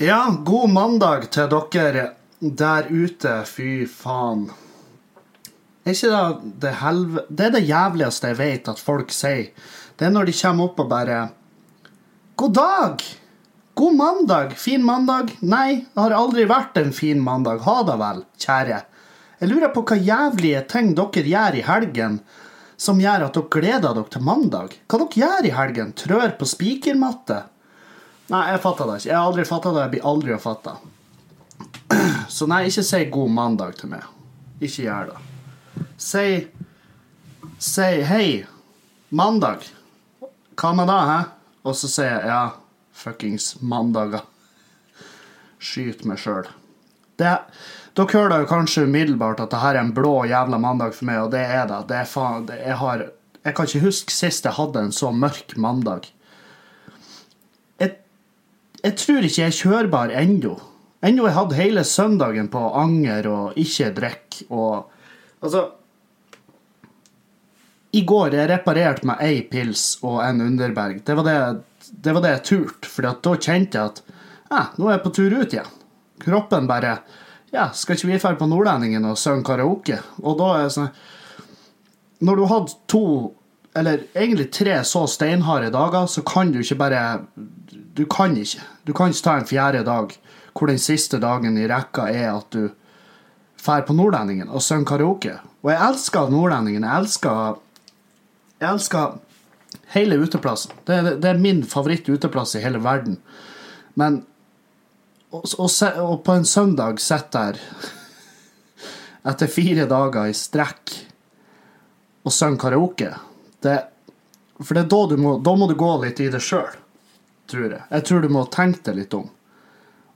Ja, god mandag til dere der ute. Fy faen. Er ikke det det helve... Det er det jævligste jeg vet at folk sier. Det er når de kommer opp og bare God dag! God mandag! Fin mandag? Nei, det har aldri vært en fin mandag. Ha det vel, kjære. Jeg lurer på hva jævlige ting dere gjør i helgen som gjør at dere gleder dere til mandag. Hva dere gjør i helgen? Trør på spikermatte? Nei, jeg fatter det ikke. Jeg har aldri fatta det. Jeg blir aldri å fatte. Så nei, ikke si god mandag til meg. Ikke gjør det. Si Si hei, mandag. Hva med det, hæ? Og så sier jeg ja, fuckings mandager. Skyt meg sjøl. Dere hører jo kanskje umiddelbart at det her er en blå jævla mandag for meg, og det er det. det, er faen, det jeg, har, jeg kan ikke huske sist jeg hadde en så mørk mandag. Jeg, tror ikke jeg er kjørbar ennå. Ennå jeg hadde hele søndagen på anger og ikke drikke og Altså I går jeg reparerte meg ei pils og en Underberg. Det var det, det, var det jeg turte, for da kjente jeg at ja, nå er jeg på tur ut igjen. Kroppen bare Ja, skal ikke vi dra på Nordlendingen og synge karaoke? Og da er det sånn Når du har hatt to, eller egentlig tre så steinharde dager, så kan du ikke bare Du kan ikke. Du kan ikke ta en fjerde dag hvor den siste dagen i rekka er at du drar på Nordlendingen og synger karaoke. Og jeg elsker Nordlendingen. Jeg elsker Jeg elsker hele uteplassen. Det er, det er min favoritt-uteplass i hele verden. Men og, og, og på en søndag sitter der etter fire dager i strekk og synger karaoke det, For det er da du må, da må du gå litt i det sjøl, tror jeg. Jeg tror du må tenke deg litt om.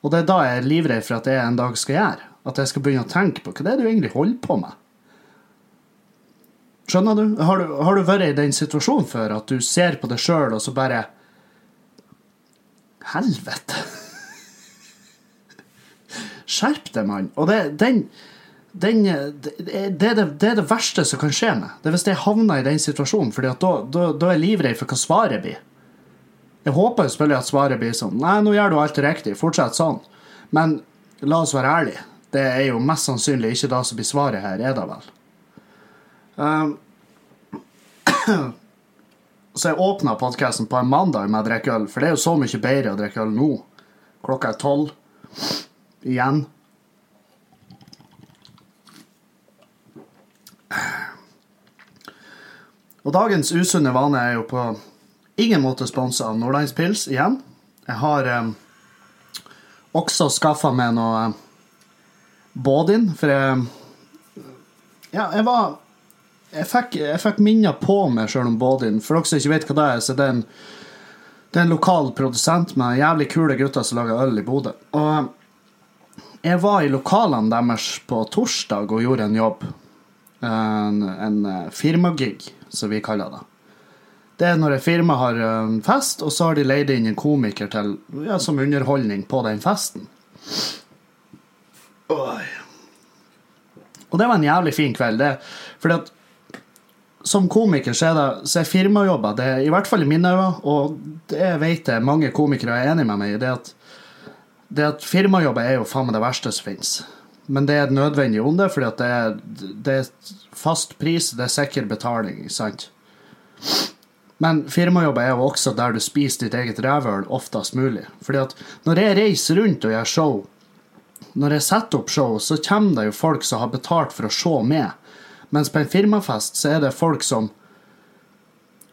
Og det er da jeg er livredd for at jeg en dag skal gjøre. At jeg skal begynne å tenke på hva det er du egentlig holder på med. Skjønner du? Har du, har du vært i den situasjonen før at du ser på deg sjøl, og så bare Helvete! Skjerp deg, mann. Og det, den, den det, det, er det, er det verste som kan skje meg. Det er hvis jeg havner i den situasjonen, for da, da, da, er jeg livredd for hva svaret blir. Jeg håper selvfølgelig at svaret blir sånn Nei, nå gjør du alt riktig. Fortsett sånn. Men la oss være ærlige. Det er jo mest sannsynlig ikke det som blir svaret her, er det vel? Um, så jeg åpna podkasten på en mandag med å drikke øl, for det er jo så mye bedre å drikke øl nå. Klokka er tolv. Igjen. Og dagens usunne vane er jo på ingen måte sponsa av Nordlandspils igjen. Jeg har eh, også skaffa meg noe um, Bådin, for jeg Ja, jeg var Jeg fikk, jeg fikk minner på meg sjøl om Bådin. For dere som ikke vet hva det er, så det er en, det er en lokal produsent med jævlig kule gutter som lager øl i Bodø. Og jeg var i lokalene deres på torsdag og gjorde en jobb. En, en firmagig, som vi kaller det. Det er når et firma har en fest, og så har de leid inn en komiker til, ja, som underholdning på den festen. Oi. Og det var en jævlig fin kveld. Det, fordi at som komiker så er, det, så er firmajobber, det, i hvert fall i mine øyne, og det vet jeg mange komikere er enig med meg i, det at, det at firmajobber er jo faen meg det verste som finnes. Men det er et nødvendig onde, fordi at det er, det er fast pris, det er sikker betaling, sant? Men firmajobber er jo også der du spiser ditt eget rævhøl oftest mulig. Fordi at når jeg reiser rundt og gjør show, når jeg setter opp show, så kommer det jo folk som har betalt for å se med. Mens på en firmafest så er det folk som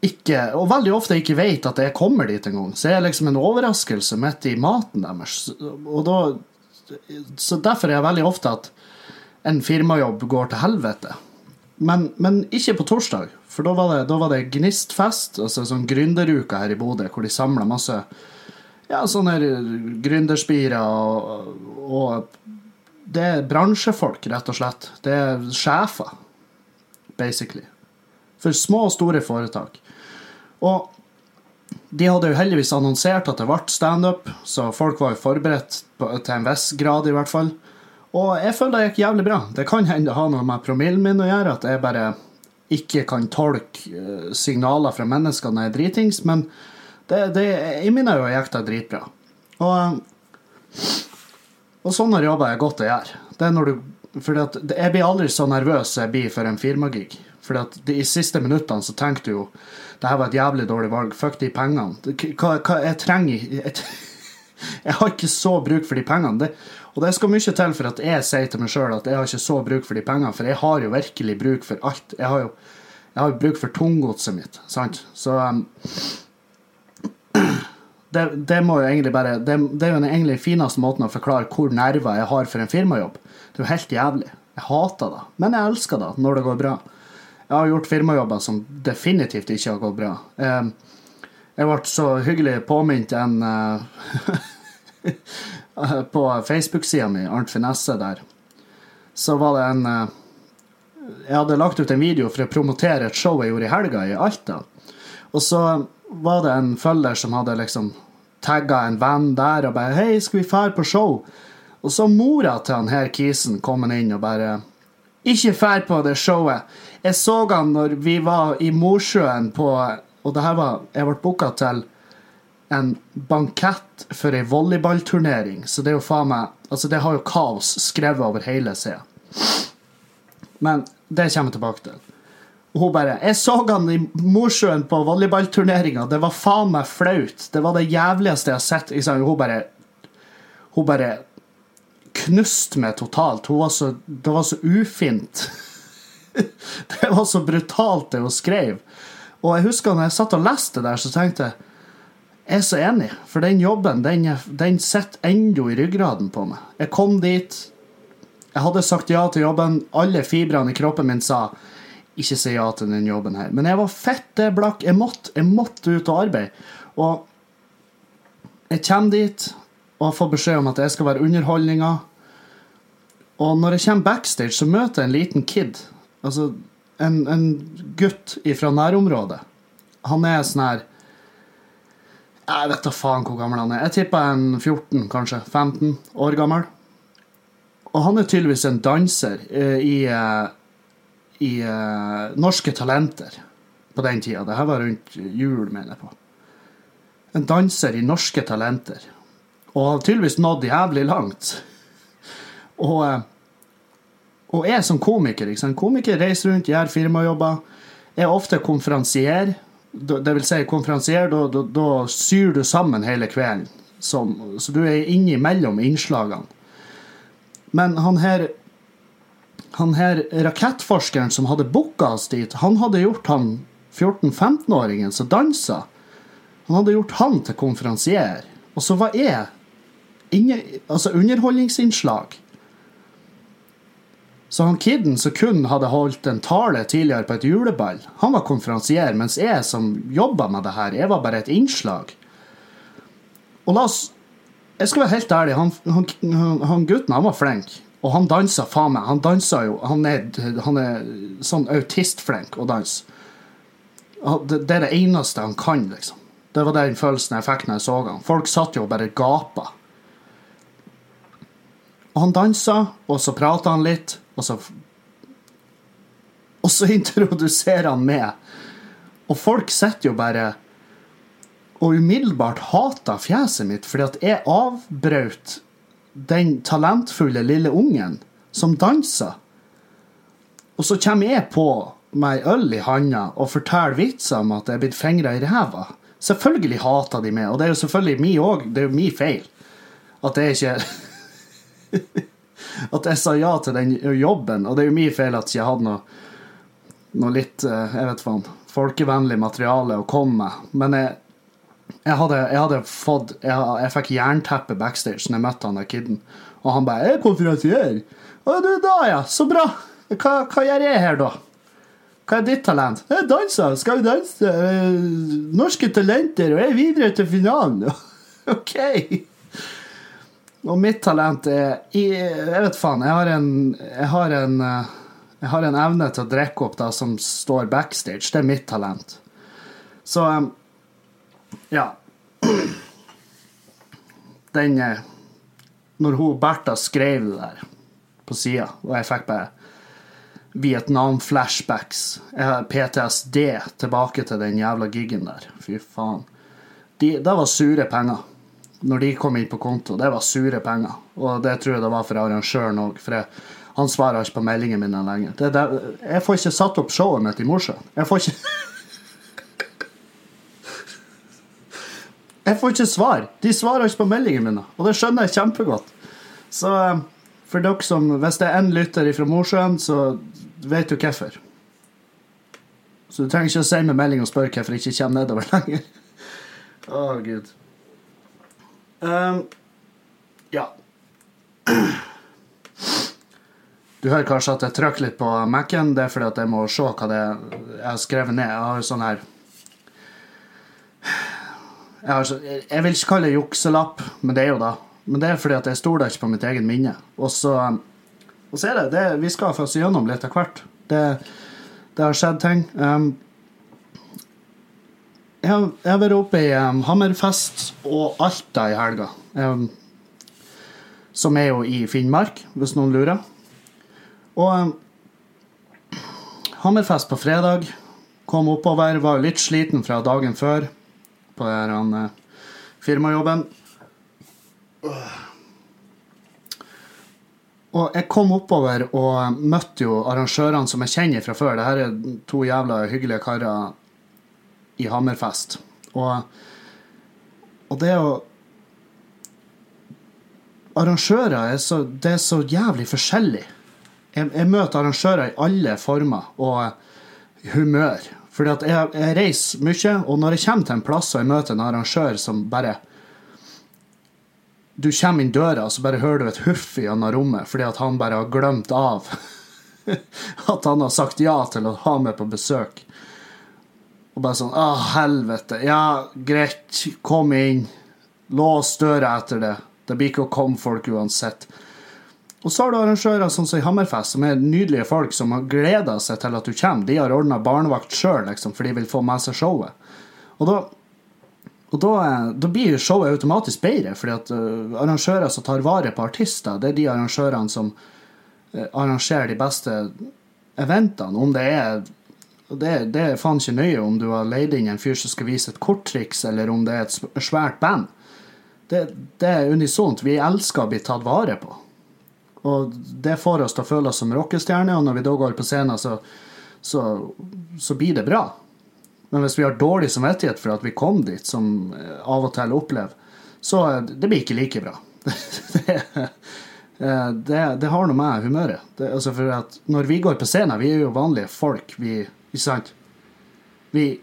ikke, og veldig ofte ikke vet at jeg kommer dit engang. Så er det liksom en overraskelse midt i maten deres. Og da, så derfor er det veldig ofte at en firmajobb går til helvete. Men, men ikke på torsdag, for da var det, da var det Gnistfest, altså sånn gründeruke her i Bodø, hvor de samla masse ja, sånne gründerspirer og, og Det er bransjefolk, rett og slett. Det er sjefer, basically. For små og store foretak. Og de hadde jo heldigvis annonsert at det ble standup, så folk var jo forberedt på, til en viss grad, i hvert fall. Og jeg føler det gikk jævlig bra. Det kan hende det har noe med promillen min å gjøre, at jeg bare ikke kan tolke eh, signaler fra mennesker når jeg er dritings, men det, det, jo at jeg gikk det dritbra. Og, og sånne jobber er godt å gjøre. Det er når du, fordi at Jeg blir aldri så nervøs som jeg blir for en firmagig. Fordi at I siste minuttene så tenker du jo det her var et jævlig dårlig valg. Fuck de pengene. Hva, hva jeg trenger jeg, jeg, har ikke så bruk for de pengene. Det, og det skal mye til for at jeg sier til meg sjøl at jeg har ikke så bruk for de pengene, for jeg har jo virkelig bruk for alt. Jeg har jo jeg har bruk for tunggodset mitt, sant? Så um, det, det, må jo egentlig bare det, det, er jo den egentlig fineste måten å forklare hvor nerver jeg har for en firmajobb. Det er jo helt jævlig. Jeg hater det, men jeg elsker det når det går bra. Jeg har gjort firmajobber som definitivt ikke har gått bra. Jeg ble så hyggelig påminnet en eh, På Facebook-sida mi, Arnt Finesse der, så var det en eh, Jeg hadde lagt ut en video for å promotere et show jeg gjorde i helga i Alta. Og så var det en følger som hadde liksom tagga en venn der og bare 'Hei, skal vi fære på show?' Og så mora til han her kisen kom inn og bare 'Ikke fær på det showet. Jeg så han når vi var i Mosjøen på Og det her var Jeg ble booka til en bankett for ei volleyballturnering, så det er jo faen meg Altså, det har jo kaos skrevet over hele sida. Men det kommer jeg tilbake til. Og hun bare 'Jeg så han i Mosjøen på volleyballturneringa. Det var faen meg flaut. Det var det jævligste jeg har sett.' Hun bare Hun bare knuste meg totalt. Hun var så, det var så ufint. det var så brutalt, det hun skrev. Og jeg husker når jeg satt og leste det der, så tenkte jeg jeg er så enig, for den jobben den, den sitter ennå i ryggraden på meg. Jeg kom dit, jeg hadde sagt ja til jobben, alle fibrene i kroppen min sa ikke si ja til den jobben her. Men jeg var fette blakk. Jeg måtte, jeg måtte ut og arbeide. Og jeg kommer dit og får beskjed om at jeg skal være underholdninga. Og når jeg kommer backstage, så møter jeg en liten kid Altså en, en gutt fra nærområdet. Han er sånn her Jeg vet da faen hvor gammel han er. Jeg tipper en 14, kanskje. 15 år gammel. Og han er tydeligvis en danser eh, i, eh, i uh, Norske Talenter på den tida. Det her var rundt jul, mener jeg på. En danser i Norske Talenter. Og har tydeligvis nådd jævlig langt. Og og er som komiker ikke sant? Komiker reiser rundt, gjør firmajobber. Er ofte konferansier. Det vil si konferansier, da, da, da syr du sammen hele kvelden. Som, så du er innimellom innslagene. Men han her han her rakettforskeren som hadde booka oss dit, han hadde gjort han 14-15-åringen som dansa. Han hadde gjort han til konferansier. Og så var jeg inne, altså underholdningsinnslag. Så han kiden som kun hadde holdt en tale tidligere på et juleball, han var konferansier, mens jeg som jobba med det her, jeg var bare et innslag. Og la oss Jeg skal være helt ærlig, han, han, han gutten han var flink. Og han dansa faen meg. Han dansa jo Han er, han er sånn autistflink å danse. Det, er det eneste han kan, liksom. Det var den følelsen jeg fikk når jeg så han. Folk satt jo bare gapa. Og han dansa, og så prata han litt. Og så Og så introduserer han meg. Og folk sitter jo bare og umiddelbart hater fjeset mitt fordi at jeg avbrøt den talentfulle lille ungen som danser. Og så kommer jeg på med ei øl i handa og forteller vitser om at jeg er blitt fingra i ræva. Selvfølgelig hater de meg, og det er jo selvfølgelig mi òg. Det er jo min feil at jeg ikke at jeg sa ja til den jobben. Og det er jo min feil at jeg hadde noe, noe litt eh, jeg vet faen, folkevennlig materiale å komme med. Men jeg, jeg, hadde, jeg hadde, fått Jeg, jeg fikk jernteppe backstage når jeg møtte han der kiden. Og han bare 'Jeg er konferansier'. 'Å, du da, ja. Så bra. Hva, hva gjør jeg her, da?' Hva er ditt talent? Jeg danser. Skal vi danse? Eh, norske Talenter, og jeg er videre til finalen. OK. Og mitt talent er Jeg vet faen. Jeg har en, jeg har en, jeg har en evne til å drikke opp det som står backstage. Det er mitt talent. Så um, ja. Den eh, Når hun Bertha skrev det der på sida, og jeg fikk bare Vietnam-flashbacks. Jeg har PTSD tilbake til den jævla gigen der. Fy faen. De, det var sure penger når de kom inn på konto. Det var sure penger. Og det tror jeg det var for arrangøren òg, for jeg, han svarer ikke på meldingene mine lenger. Det, det, jeg får ikke satt opp showet mitt i Mosjøen. Jeg får ikke Jeg får ikke svar. De svarer ikke på meldingene mine, og det skjønner jeg kjempegodt. Så eh, for dere som Hvis det er én lytter fra Mosjøen, så vet du hvorfor. Så du trenger ikke å sende meg melding og spørre hvorfor jeg ikke kommer nedover lenger. Å, oh, gud. Um, ja. Du hører kanskje at jeg trykker litt på Mac-en. Det er fordi at jeg må se hva det er jeg har skrevet ned. Jeg har sånn her jeg, har, jeg, vil ikke kalle det jukselapp, men det er jo da. Men det er fordi at jeg stoler ikke på mitt eget minne. Og så, og så er det, det Vi skal få oss gjennom litt av hvert. Det, det, har skjedd ting. Um, jeg, har, vært oppe i um, Hammerfest og Alta i helga. Um, som er jo i Finnmark, hvis noen lurer. Og um, Hammerfest på fredag. Kom oppover, var litt sliten fra dagen før på den uh, firmajobben. Og jeg kom oppover og møtte jo arrangørene som jeg kjenner fra før. Dette er to jævla hyggelige karer i Hammerfest. Og, og det å Arrangører er så, det er så jævlig forskjellig. Jeg, jeg møter arrangører i alle former og humør. Fordi at jeg, jeg reiser mye, og når jeg kommer til en plass og jeg møter en arrangør som bare Du kommer inn døra, og så bare hører du et huff gjennom rommet fordi at han bare har glemt av at han har sagt ja til å ha meg på besøk. Og bare sånn Å, helvete. Ja, greit. Kom inn. Lås døra etter det. Det blir ikke å komme folk uansett. Og så har du arrangører sånn som i Hammerfest, som er nydelige folk som har gleda seg til at du kommer. De har ordna barnevakt sjøl, liksom, for de vil få med seg showet. Og da, og da, da blir showet automatisk bedre, fordi at uh, arrangører som tar vare på artister, det er de arrangørene som uh, arrangerer de beste eventene. Om det er det, det er faen ikke nøye om du har leid inn en fyr som skal vise et korttriks, eller om det er et svært band. Det, det er unisont. Vi elsker å bli tatt vare på. Og det får oss til å føle oss som rockestjerner, og når vi da går på scenen, så, så, så, blir det bra. Men hvis vi har dårlig samvittighet for at vi kom dit, som av og til opplever, så det blir ikke like bra. det, det, det, har noe med humøret det, altså for at Når vi går på scenen, vi er jo vanlige folk, vi Ikke sant? Vi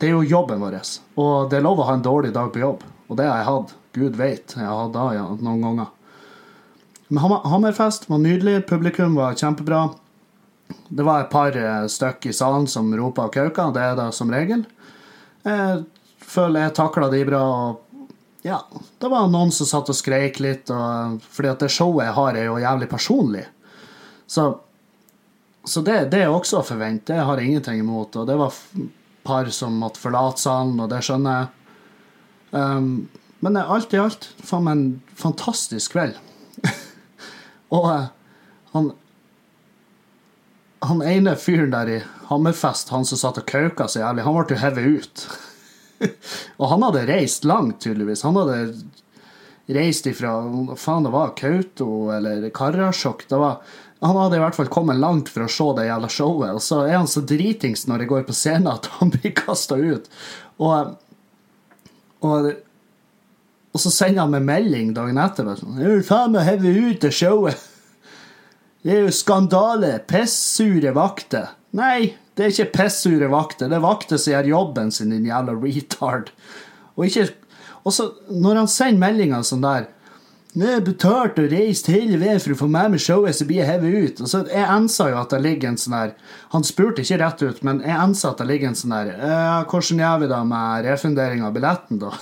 Det er jo jobben vår. Og det er lov å ha en dårlig dag på jobb. Og det har jeg hatt. Gud vet. Jeg har hatt det noen ganger. Men Hammerfest var nydelig. Publikum var kjempebra. Det var et par eh, stykk i salen som ropa og kauka. Det er det som regel. Jeg føler jeg takla de bra. og ja, det var noen som satt og skreik litt, og, fordi at det showet jeg har, er jo jævlig personlig. Så, så det, det, er også å forvente. Det har jeg ingenting imot. Og det var par som måtte forlate salen, og det skjønner jeg. Um, men alt i alt, faen meg en fantastisk kveld. Og uh, han Han ene fyren der i Hammerfest, han som satt og kauka så jævlig, han ble jo hevet ut. og han hadde reist langt, tydeligvis. Han hadde reist ifra faen det var, Kautokeino eller Karasjok. Det var han hadde i hvert fall kommet langt for å se det jævla showet. Og så er han så dritings når det går på scenen at han blir kasta ut. Og, og og så sender han meg melding dagen etter. Sånn, 'Jeg vil faen meg heve ut det showet?' Det er jo skandale. Pissure vakter. Nei, det er ikke pissure vakter. Det er vakter som gjør jobben sin, din jævla retard. Og, ikke, og så, når han sender meldinger sånn der jeg har betalt og reist hele veien for å få med meg showet, så blir jeg hevet ut. Og så Jeg ensa jo at det ligger en sånn der Han spurte ikke rett ut, men jeg ensa at det ligger en sånn «Eh, Hvordan gjør vi da med refundering av billetten, da?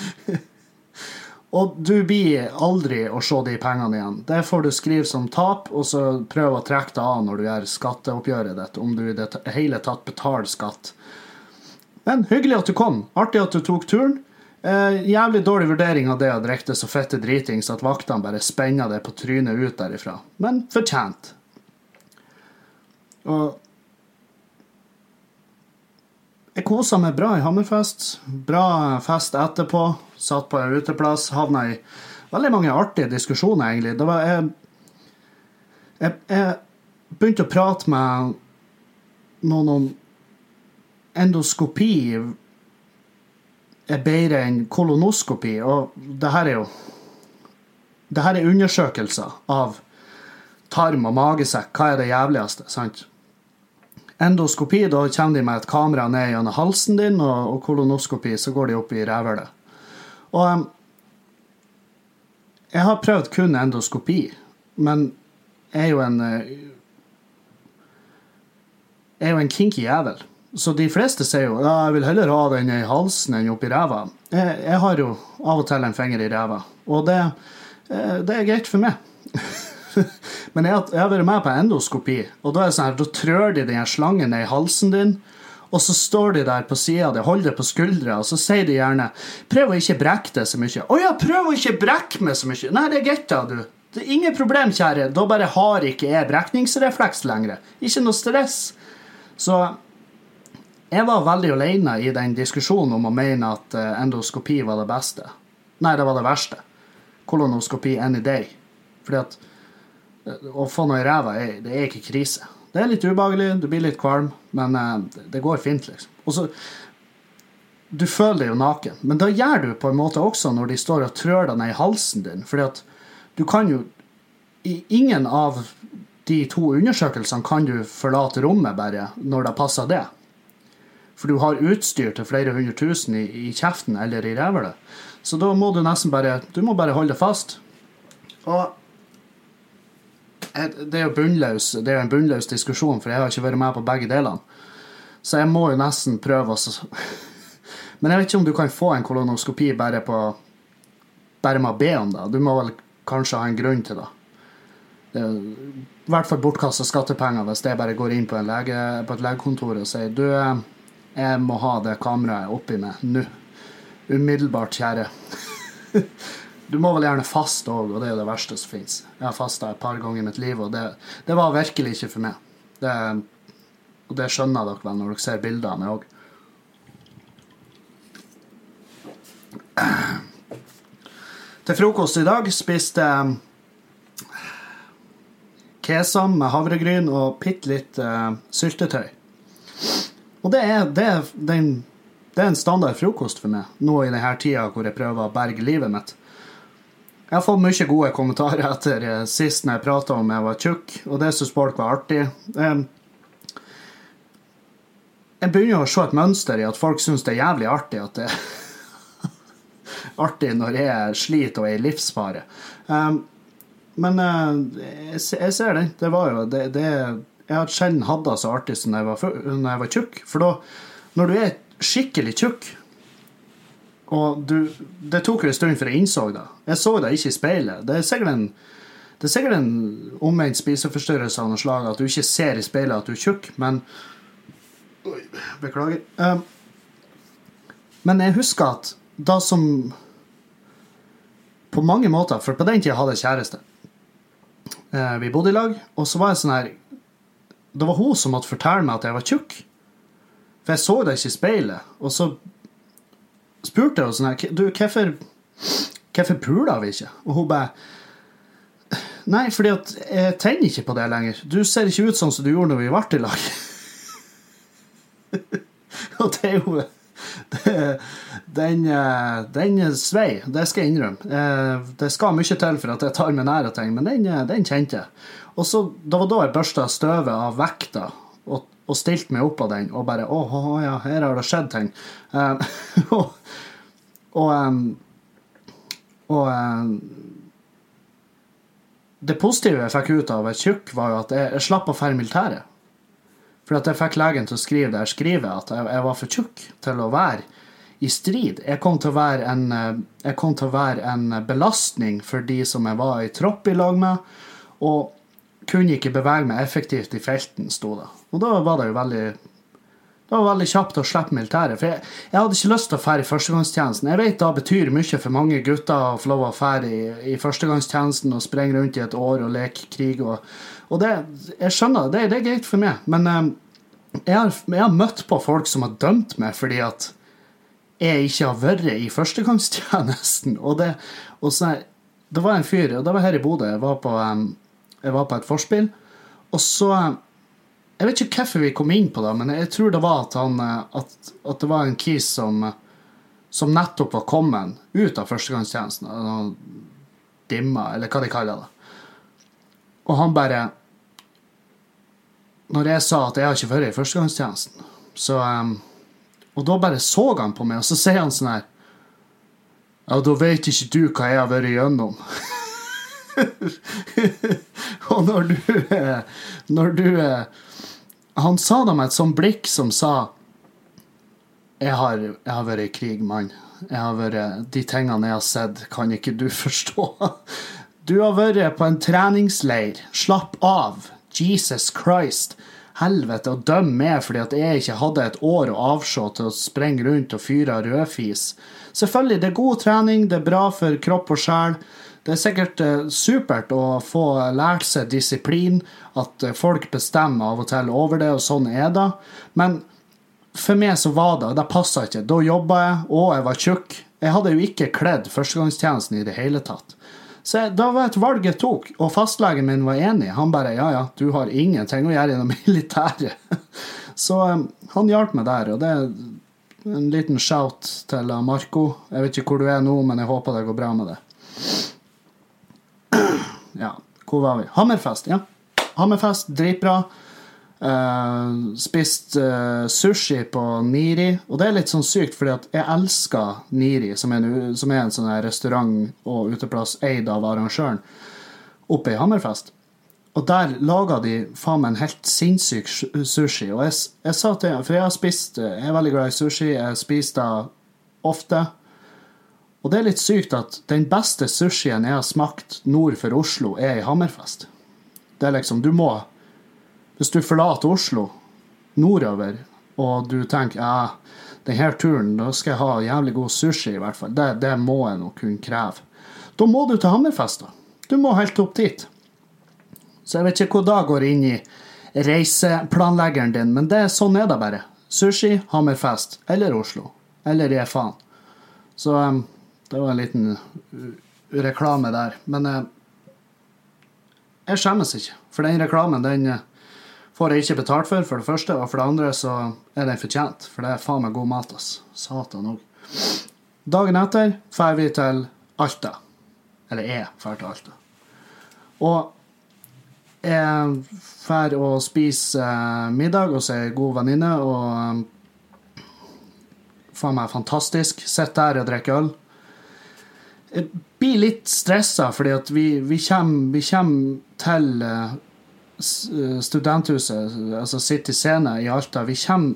og du blir aldri å se de pengene igjen. Det får du skrive som tap, og så prøv å trekke det av når du gjør skatteoppgjøret ditt, om du i det hele tatt betaler skatt. Men hyggelig at du kom. Artig at du tok turen. Eh, jævlig dårlig vurdering av det å drikke så fette dritings at vaktene bare spenner det på trynet ut derifra. Men fortjent. Og jeg kosa meg bra i Hammerfest. Bra fest etterpå. Satt på en uteplass. Havna i veldig mange artige diskusjoner, egentlig. Det var jeg, jeg, jeg begynte å prate med noen om endoskopi er bedre enn kolonoskopi. Og det her er jo Det her er undersøkelser av tarm og magesekk. Hva er det jævligste? sant? Endoskopi, da kommer de med et kamera ned gjennom halsen din, og, og kolonoskopi, så går de opp i rævhølet. Og jeg har prøvd kun endoskopi, men jeg er jo en Jeg er jo en kinky jævel. Så de fleste sier jo ja, jeg vil heller ha den i halsen enn oppi ræva. Jeg, jeg, har jo av og til en finger i ræva, og det, eh, det er greit for meg. Men jeg, jeg, har vært med på endoskopi, og da er det sånn her, da trør de den slangen ned i halsen din. Og så står de der på sida, di, holder det på skuldra, og så sier de gjerne 'Prøv å ikke brekke det så mye'. 'Å ja, prøv å ikke brekke meg så mye'. Nei, det er greit, da, du. Det er ingen problem, kjære. Da bare har ikke jeg brekningsrefleks lenger. Ikke noe stress. Så jeg var veldig alene i den diskusjonen om å mene at eh, endoskopi var det beste. Nei, det var det verste. Kolonoskopi any day. Fordi at eh, å få noe i ræva, det er ikke krise. Det er litt ubehagelig, du blir litt kvalm, men eh, det går fint, liksom. Og så Du føler deg jo naken, men da gjør du på en måte også når de står og trør deg ned i halsen din, fordi at du kan jo I ingen av de to undersøkelsene kan du forlate rommet bare når det passer det. For du har utstyr til flere hundre tusen i, i kjeften eller i rævhølet. Så da må du nesten bare Du må bare holde fast. Og det er jo bunnløs, det er en bunnløs diskusjon, for jeg har ikke vært med på begge delene. Så jeg må jo nesten prøve å Men jeg vet ikke om du kan få en kolonoskopi bare på bare med å be om det. Du må vel kanskje ha en grunn til det. Det er i hvert fall bortkasta skattepenger hvis jeg bare går inn på, lege, på et legekontor og sier du jeg må ha det kameraet oppi meg nå. Umiddelbart, kjære. Du må vel gjerne faste òg, og det er det verste som fins. Jeg har fasta et par ganger i mitt liv, og det, det var virkelig ikke for meg. Det, og det skjønner dere vel når dere ser bilder av meg òg. Til frokost i dag spiste kesam med havregryn og bitte litt uh, syltetøy. Og det er, det, er, det, er en, det er, en, standard frokost for meg nå i denne tida hvor jeg prøver å berge livet mitt. Jeg har fått mye gode kommentarer etter eh, sist når jeg prata om jeg var tjukk, og det syns folk var artig. Jeg, begynner å se et mønster i at folk syns det er jævlig artig at det er artig når jeg sliter og er i livsfare. Men jeg, jeg, ser det. Det var jo det, det jeg har sjelden hatt det så artig som da jeg jeg var tjukk. For da, når du er skikkelig tjukk og du, Det tok jo en stund før jeg innså det. Jeg så det ikke i speilet. Det er sikkert en, det er sikkert en omvendt spiseforstyrrelse av noe slag at du ikke ser i speilet at du er tjukk, men Oi, Beklager. Um, men jeg husker at da som På mange måter For på den tida hadde jeg kjæreste. Uh, vi bodde i lag, og så var jeg sånn her det var hun som måtte fortelle meg at jeg var tjukk. For jeg så det ikke i speilet. Og så spurte jeg henne sånn her Du, hvorfor Hvorfor puler vi ikke? Og hun bare Nei, fordi at jeg tenner ikke på det lenger. Du ser ikke ut sånn som du gjorde når vi ble i lag. og det er jo det, den, den svei, det skal jeg innrømme. Eh, det skal mye til for at jeg tar meg nær av ting, men den, den kjente jeg. Og så, Det var da jeg børsta støvet av vekta og, og stilte meg opp av den og bare Å, å ja, her har det skjedd ting. Og og, og Det positive jeg fikk ut av å være tjukk, var jo at jeg, jeg slapp å dra militæret. For at jeg fikk legen til å skrive det jeg skriver, at jeg, jeg var for tjukk til å være i strid. Jeg kom til å være en, til å være en belastning for de som jeg var i tropp i lag med. Og kunne ikke bevege meg effektivt i felten, sto det. Og da var det jo veldig Det var veldig kjapt å slippe militæret. For jeg, jeg hadde ikke lyst til å fære i førstegangstjenesten. Jeg vet det betyr mye for mange gutter å få lov å fære i, i førstegangstjenesten og sprenge rundt i et år og leke krig. Og, og det, jeg skjønner det, det er greit for meg. Men um, jeg, har, jeg, har, møtt på folk som har dømt meg fordi at jeg ikke har vært i førstegangstjenesten. Og det, og så, det var en fyr, og det var her i Bodø. Jeg jeg var på et forspill. Og så jeg vet ikke hvorfor vi kom inn på det, men jeg tror det var at, han, eh, at, at det var en kis som, som nettopp var kommet ut av førstegangstjenesten. Dimma, eller hva de kaller det. Og han bare Når jeg sa at jeg har ikke vært i førstegangstjenesten, så um, Og da bare så han på meg, og så sier han sånn her Ja, da vet ikke du hva jeg har vært igjennom. og når du Når du han sa det med et sånt blikk som sa jeg har, jeg har vært i krig, mann. Jeg har vært, De tingene jeg har sett, kan ikke du forstå. Du har vært på en treningsleir. Slapp av. Jesus Christ. Helvete, å dømme meg fordi at jeg ikke hadde et år å avse til å sprenge rundt og fyre rødfis. Selvfølgelig, det er god trening, det er bra for kropp og sjel. Det er sikkert eh, supert å få lært seg disiplin, at eh, folk bestemmer av og til over det, og sånn er det. Men for meg så var det, det passa ikke. Da jobba jeg, og jeg var tjukk. Jeg hadde jo ikke kledd førstegangstjenesten i det hele tatt. Så da var et valg jeg tok, og fastlegen min var enig. Han bare ja, ja, du har ingenting å gjøre i det militære. Så um, han hjalp meg der, og det er en liten shout til Marco. Jeg vet ikke hvor du er nå, men jeg håper det går bra med det. Ja, hvor var vi? Hammerfest. ja. Hammerfest, dritbra. Uh, spist uh, sushi på Niri. Og det er litt sånn sykt, fordi at jeg elsker Niri, som er en, som er en sånn restaurant og uteplass eid av arrangøren, oppe i Hammerfest. Og der laga de faen meg en helt sinnssyk sushi. Og jeg, jeg sa til For jeg har spist Jeg er veldig glad i sushi. Jeg spiser det ofte. Og det er litt sykt at den beste sushien jeg har smakt nord for Oslo, er i Hammerfest. Det er liksom, du må Hvis du forlater Oslo nordover, og du tenker ja, denne turen, da skal jeg ha jævlig god sushi, i hvert fall. Det, det må jeg nok kunne kreve. Da må du til Hammerfest, da. Du må helt opp dit. Så jeg vet ikke hvor da går inn i reiseplanleggeren din, men det, sånn er det bare. Sushi, Hammerfest eller Oslo. Eller i faen. Så um, det var en liten reklame der. Men uh, jeg skjemmes ikke. For den reklamen den eh, får jeg ikke betalt for, for det første. Og for det andre så er den fortjent. For det er faen meg god mat, ass. Satan òg. Dagen etter drar vi til Alta. Eller jeg drar til Alta. Og jeg drar og spiser eh, middag hos ei god venninne, og faen meg fantastisk. Sitter der og drikker øl. Jeg blir litt stressa, fordi at vi, vi, kommer, vi kommer til uh, studenthuset, altså City Scene i Alta. Vi kommer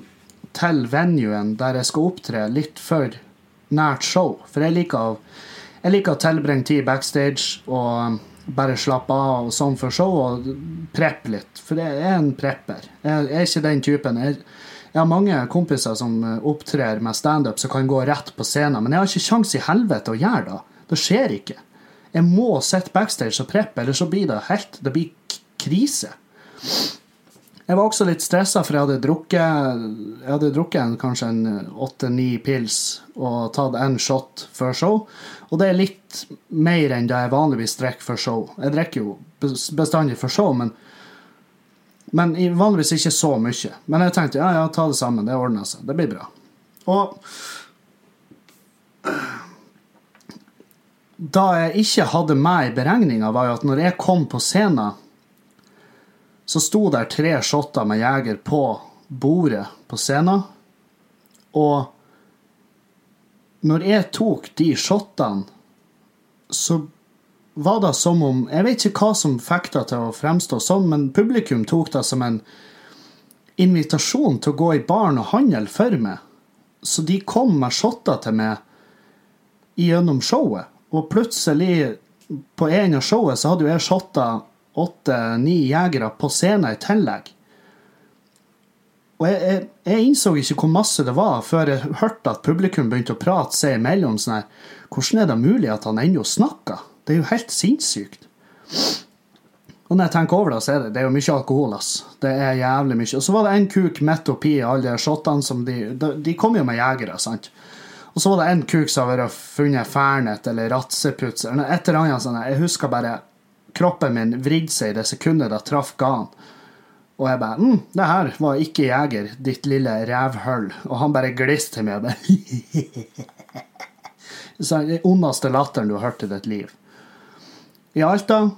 til venuen der jeg skal opptre, litt for nært show. For jeg liker jeg liker å tilbringe tid backstage og bare slappe av og sånn for show og preppe litt. For jeg er en prepper. Jeg, er ikke den typen. Jeg, jeg har mange kompiser som opptrer med standup som kan gå rett på scenen, men jeg har ikke kjangs i helvete å gjøre det. Det skjer ikke. Jeg må sitte backstage og preppe, eller så blir det helt Det blir krise. Jeg var også litt stressa, for jeg hadde drukket Jeg hadde drukket en, kanskje en åtte-ni pils og tatt en shot før show. Og det er litt mer enn det jeg vanligvis drikker før show. Jeg drikker jo bestandig før show, men, men vanligvis ikke så mye. Men jeg tenkte ja, ja, ta det sammen. Det ordner seg. Det blir bra. Og da jeg ikke hadde meg i beregninga, var jo at når jeg kom på scenen, så sto der tre shotter med Jeger på bordet på scenen. Og når jeg tok de shottene, så var det som om Jeg vet ikke hva som fikk det til å fremstå sånn, men publikum tok det som en invitasjon til å gå i baren og handle for meg. Så de kom med shotter til meg gjennom showet. Og plutselig, på en av showet, så hadde jo jeg shotta åtte-ni jegere på scenen i tillegg. Og jeg, jeg, jeg, innså ikke hvor masse det var, før jeg hørte at publikum begynte å prate seg imellom. sånn her, Hvordan er det mulig at han ennå snakker? Det er jo helt sinnssykt. Og når jeg tenker over det, så er det, det er jo mye alkohol. ass. Det er jævlig mye. Og så var det en kuk midt oppi alle de shotene som de De, de kom jo med jegere, sant. Og så var det en kuk som hadde funnet fernet eller ratseputs eller et eller annet sånt. Jeg husker bare kroppen min vridde seg i det sekundet det traff ganen. Og jeg bare mm, 'Det her var ikke jeger, ditt lille rævhull.' Og han bare gliste til meg og bare Den ondeste latteren du har hørt i ditt liv. I Alta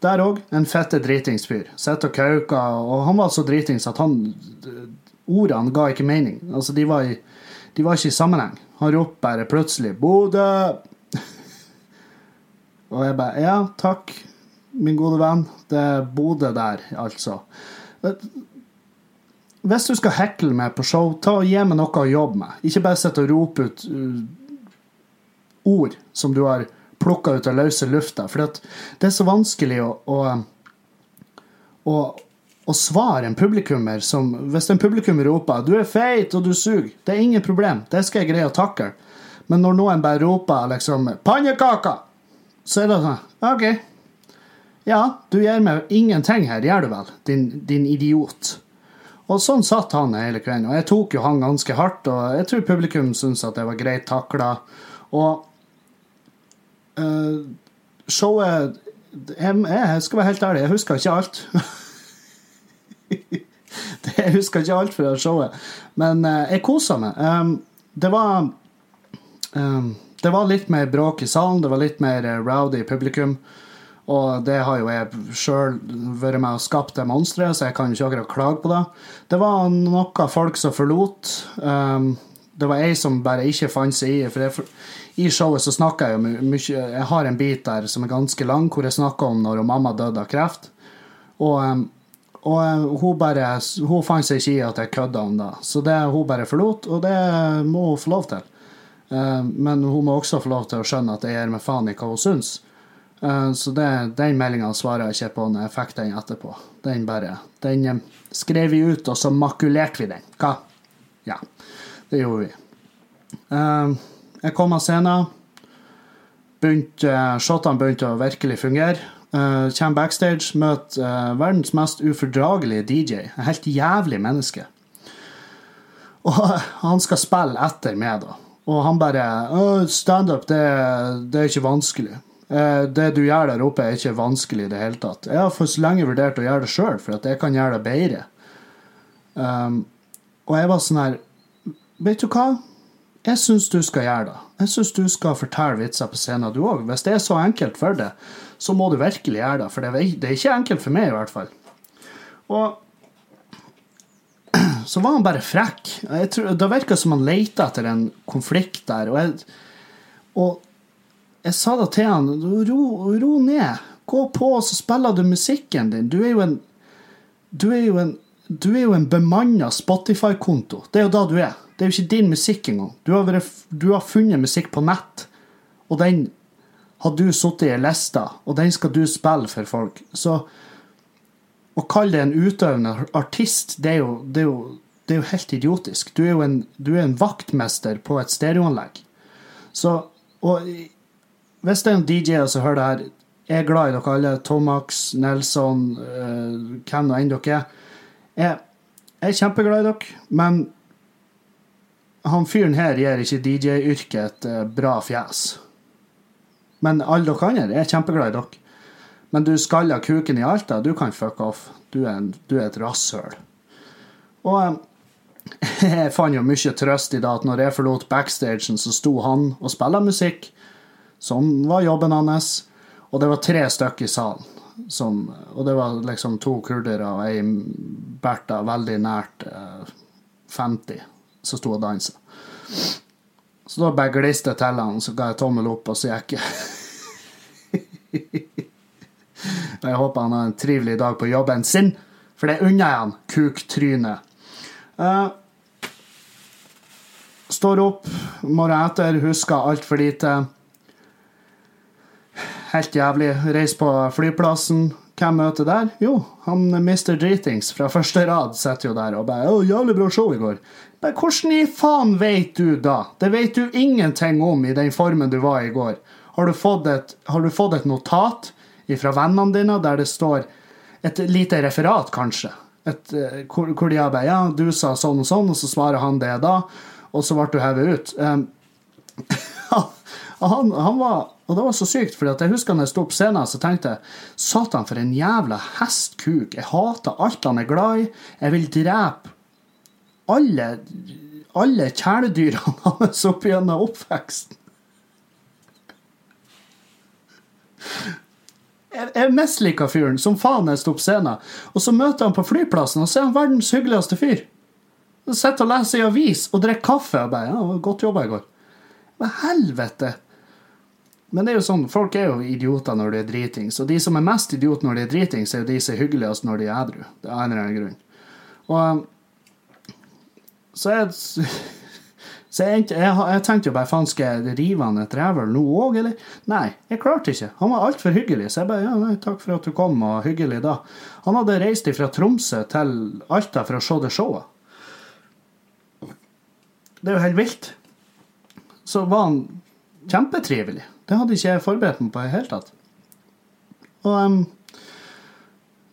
der òg, en fette dritingsfyr. Sitter og kauker, og han var så dritings at han Ordene ga ikke mening. Altså, de var, i, de var ikke i sammenheng. Han ropte bare plutselig 'Bodø!' Og jeg bare 'Ja, takk, min gode venn. Det er Bodø der, altså'. Hvis du skal hekle meg på show, ta og gi meg noe å jobbe med. Ikke bare sitte og rope ut uh, ord som du har plukka ut av løse lufta. For det er så vanskelig å, å, å, å svare en publikummer som Hvis en publikummer roper 'du er feit og du suger', det er ingen problem. Det skal jeg greie å takle. Men når noen bare roper liksom 'pannekaker', så er det sånn OK. Ja, du gjør meg ingenting her, gjør du vel, din, din idiot. Og sånn satt han hele kvelden. Og jeg tok jo han ganske hardt, og jeg tror publikum syntes at det var greit takla. Og Uh, showet jeg, jeg, skal være helt ærlig, jeg husker ikke alt. jeg husker ikke alt fra showet, men uh, jeg kosa meg. Um, det var um, Det var litt mer bråk i salen, det var litt mer rowdy i publikum. Og det har jo jeg sjøl vært med og skapt det monsteret, så jeg kan ikke akkurat klage på det. Det var noen folk som forlot. Um, det var ei som bare ikke fant seg i for jeg, I showet så snakker jeg jo mye Jeg har en bit der som er ganske lang, hvor jeg snakker om når mamma døde av kreft. Og, og hun bare Hun fant seg ikke i at jeg kødda om det. Så det hun bare forlot, og det må hun få lov til. Eh, men hun må også få lov til å skjønne at jeg gir meg faen i hva hun syns. Eh, så det, den meldinga svarer jeg ikke på når jeg fikk den etterpå. Den bare Den eh, skrev vi ut, og så makulerte vi den. Hva? Ja. Det gjorde vi. Jeg kom av scenen. Begynte, Shotene begynte å virkelig fungere. Kommer backstage, møter verdens mest ufordragelige DJ. En helt jævlig menneske. Og han skal spille etter meg, da. Og han bare Standup, det, det er ikke vanskelig. Det du gjør der oppe, er ikke vanskelig i det hele tatt. Jeg har for så lenge vurdert å gjøre det sjøl, for at jeg kan gjøre det bedre. Um, og jeg var sånn her Vet du hva? Jeg syns du skal gjøre det. Jeg syns du skal fortelle vitser på scenen, du òg. Hvis det er så enkelt for deg, så må du virkelig gjøre det. For det er ikke enkelt for meg, i hvert fall. Og så var han bare frekk. Tror, det virka som han leita etter en konflikt der. Og jeg, og jeg sa da til han ro, ro ned. Gå på, så spiller du musikken din. Du er jo en Du er jo en, du er jo en bemanna Spotify-konto. Det er jo da du er. Det er jo ikke din musikk engang. Du har, vært, du har funnet musikk på nett, og den har du sittet i ei liste, og den skal du spille for folk. Så å kalle det en utøvende artist, det er jo, det er jo, det er jo helt idiotisk. Du er jo en, du er en vaktmester på et stereoanlegg. Så og hvis det er en DJ som hører det her, jeg er glad i dere alle. Tomax, Nelson, uh, hvem nå enn dere er. Jeg, jeg er kjempeglad i dere, men han fyren her gir ikke DJ-yrket et uh, bra fjes. Men alle dere andre er kjempeglad i dere. Men du skalla kuken i Alta, du kan fuck off. Du er, en, du er et rasshøl. Og um, jeg fant jo mye trøst i det at når jeg forlot backstagen, så sto han og spilte musikk, som var jobben hans. Og det var tre stykker i salen. Som, og det var liksom to kurdere og ei berta veldig nært eh, 50 som sto og dansa. Så da bare gliste jeg til han, så ga jeg tommel opp, og så gikk jeg. jeg håper han har en trivelig dag på jobben sin, for det unner jeg han, kuktryne. Uh, står opp morgenen etter, husker altfor lite. Helt jævlig. Reis på flyplassen. hvem møter der? Jo, han Mr. Dritings fra første rad sitter jo der og bare 'Å, jævlig bra show i går'. Men hvordan i faen vet du da? Det vet du ingenting om i den formen du var i går. Har du fått et, du fått et notat fra vennene dine der det står et lite referat, kanskje? Et, eh, hvor, hvor de har bare 'Ja, du sa sånn og sånn', og så svarer han det da, og så ble du hevet ut. Um, han, han var og det var så sykt, for jeg husker når jeg sto på scenen, så tenkte jeg Satan, for en jævla hestkuk. Jeg hater alt han er glad i. Jeg vil drepe alle, alle kjæledyrene hans opp gjennom oppveksten. Jeg, jeg mislika fyren som faen jeg sto på scenen. Og så møter han på flyplassen, og så er han verdens hyggeligste fyr. Sitter og leser i avis og drikker kaffe. og bare, ja, 'Godt jobba i går'. Men helvete! Men det er jo sånn, folk er jo idioter når de er dritings. Og de som er mest idiot når de er dritings, er jo de som er hyggeligst når de er edru. Det er en eller annen grunn. Og så jeg, så jeg, jeg, jeg tenkte jo bare faen, skal jeg rive han et rævhøl nå òg, eller? Nei, jeg klarte ikke. Han var altfor hyggelig. Så jeg bare ja, nei, takk for at du kom, og hyggelig da. Han hadde reist fra Tromsø til Alta for å se det showet. Det er jo helt vilt. Så var han kjempetrivelig. Det hadde ikke jeg forberedt meg på i det hele tatt. Og um,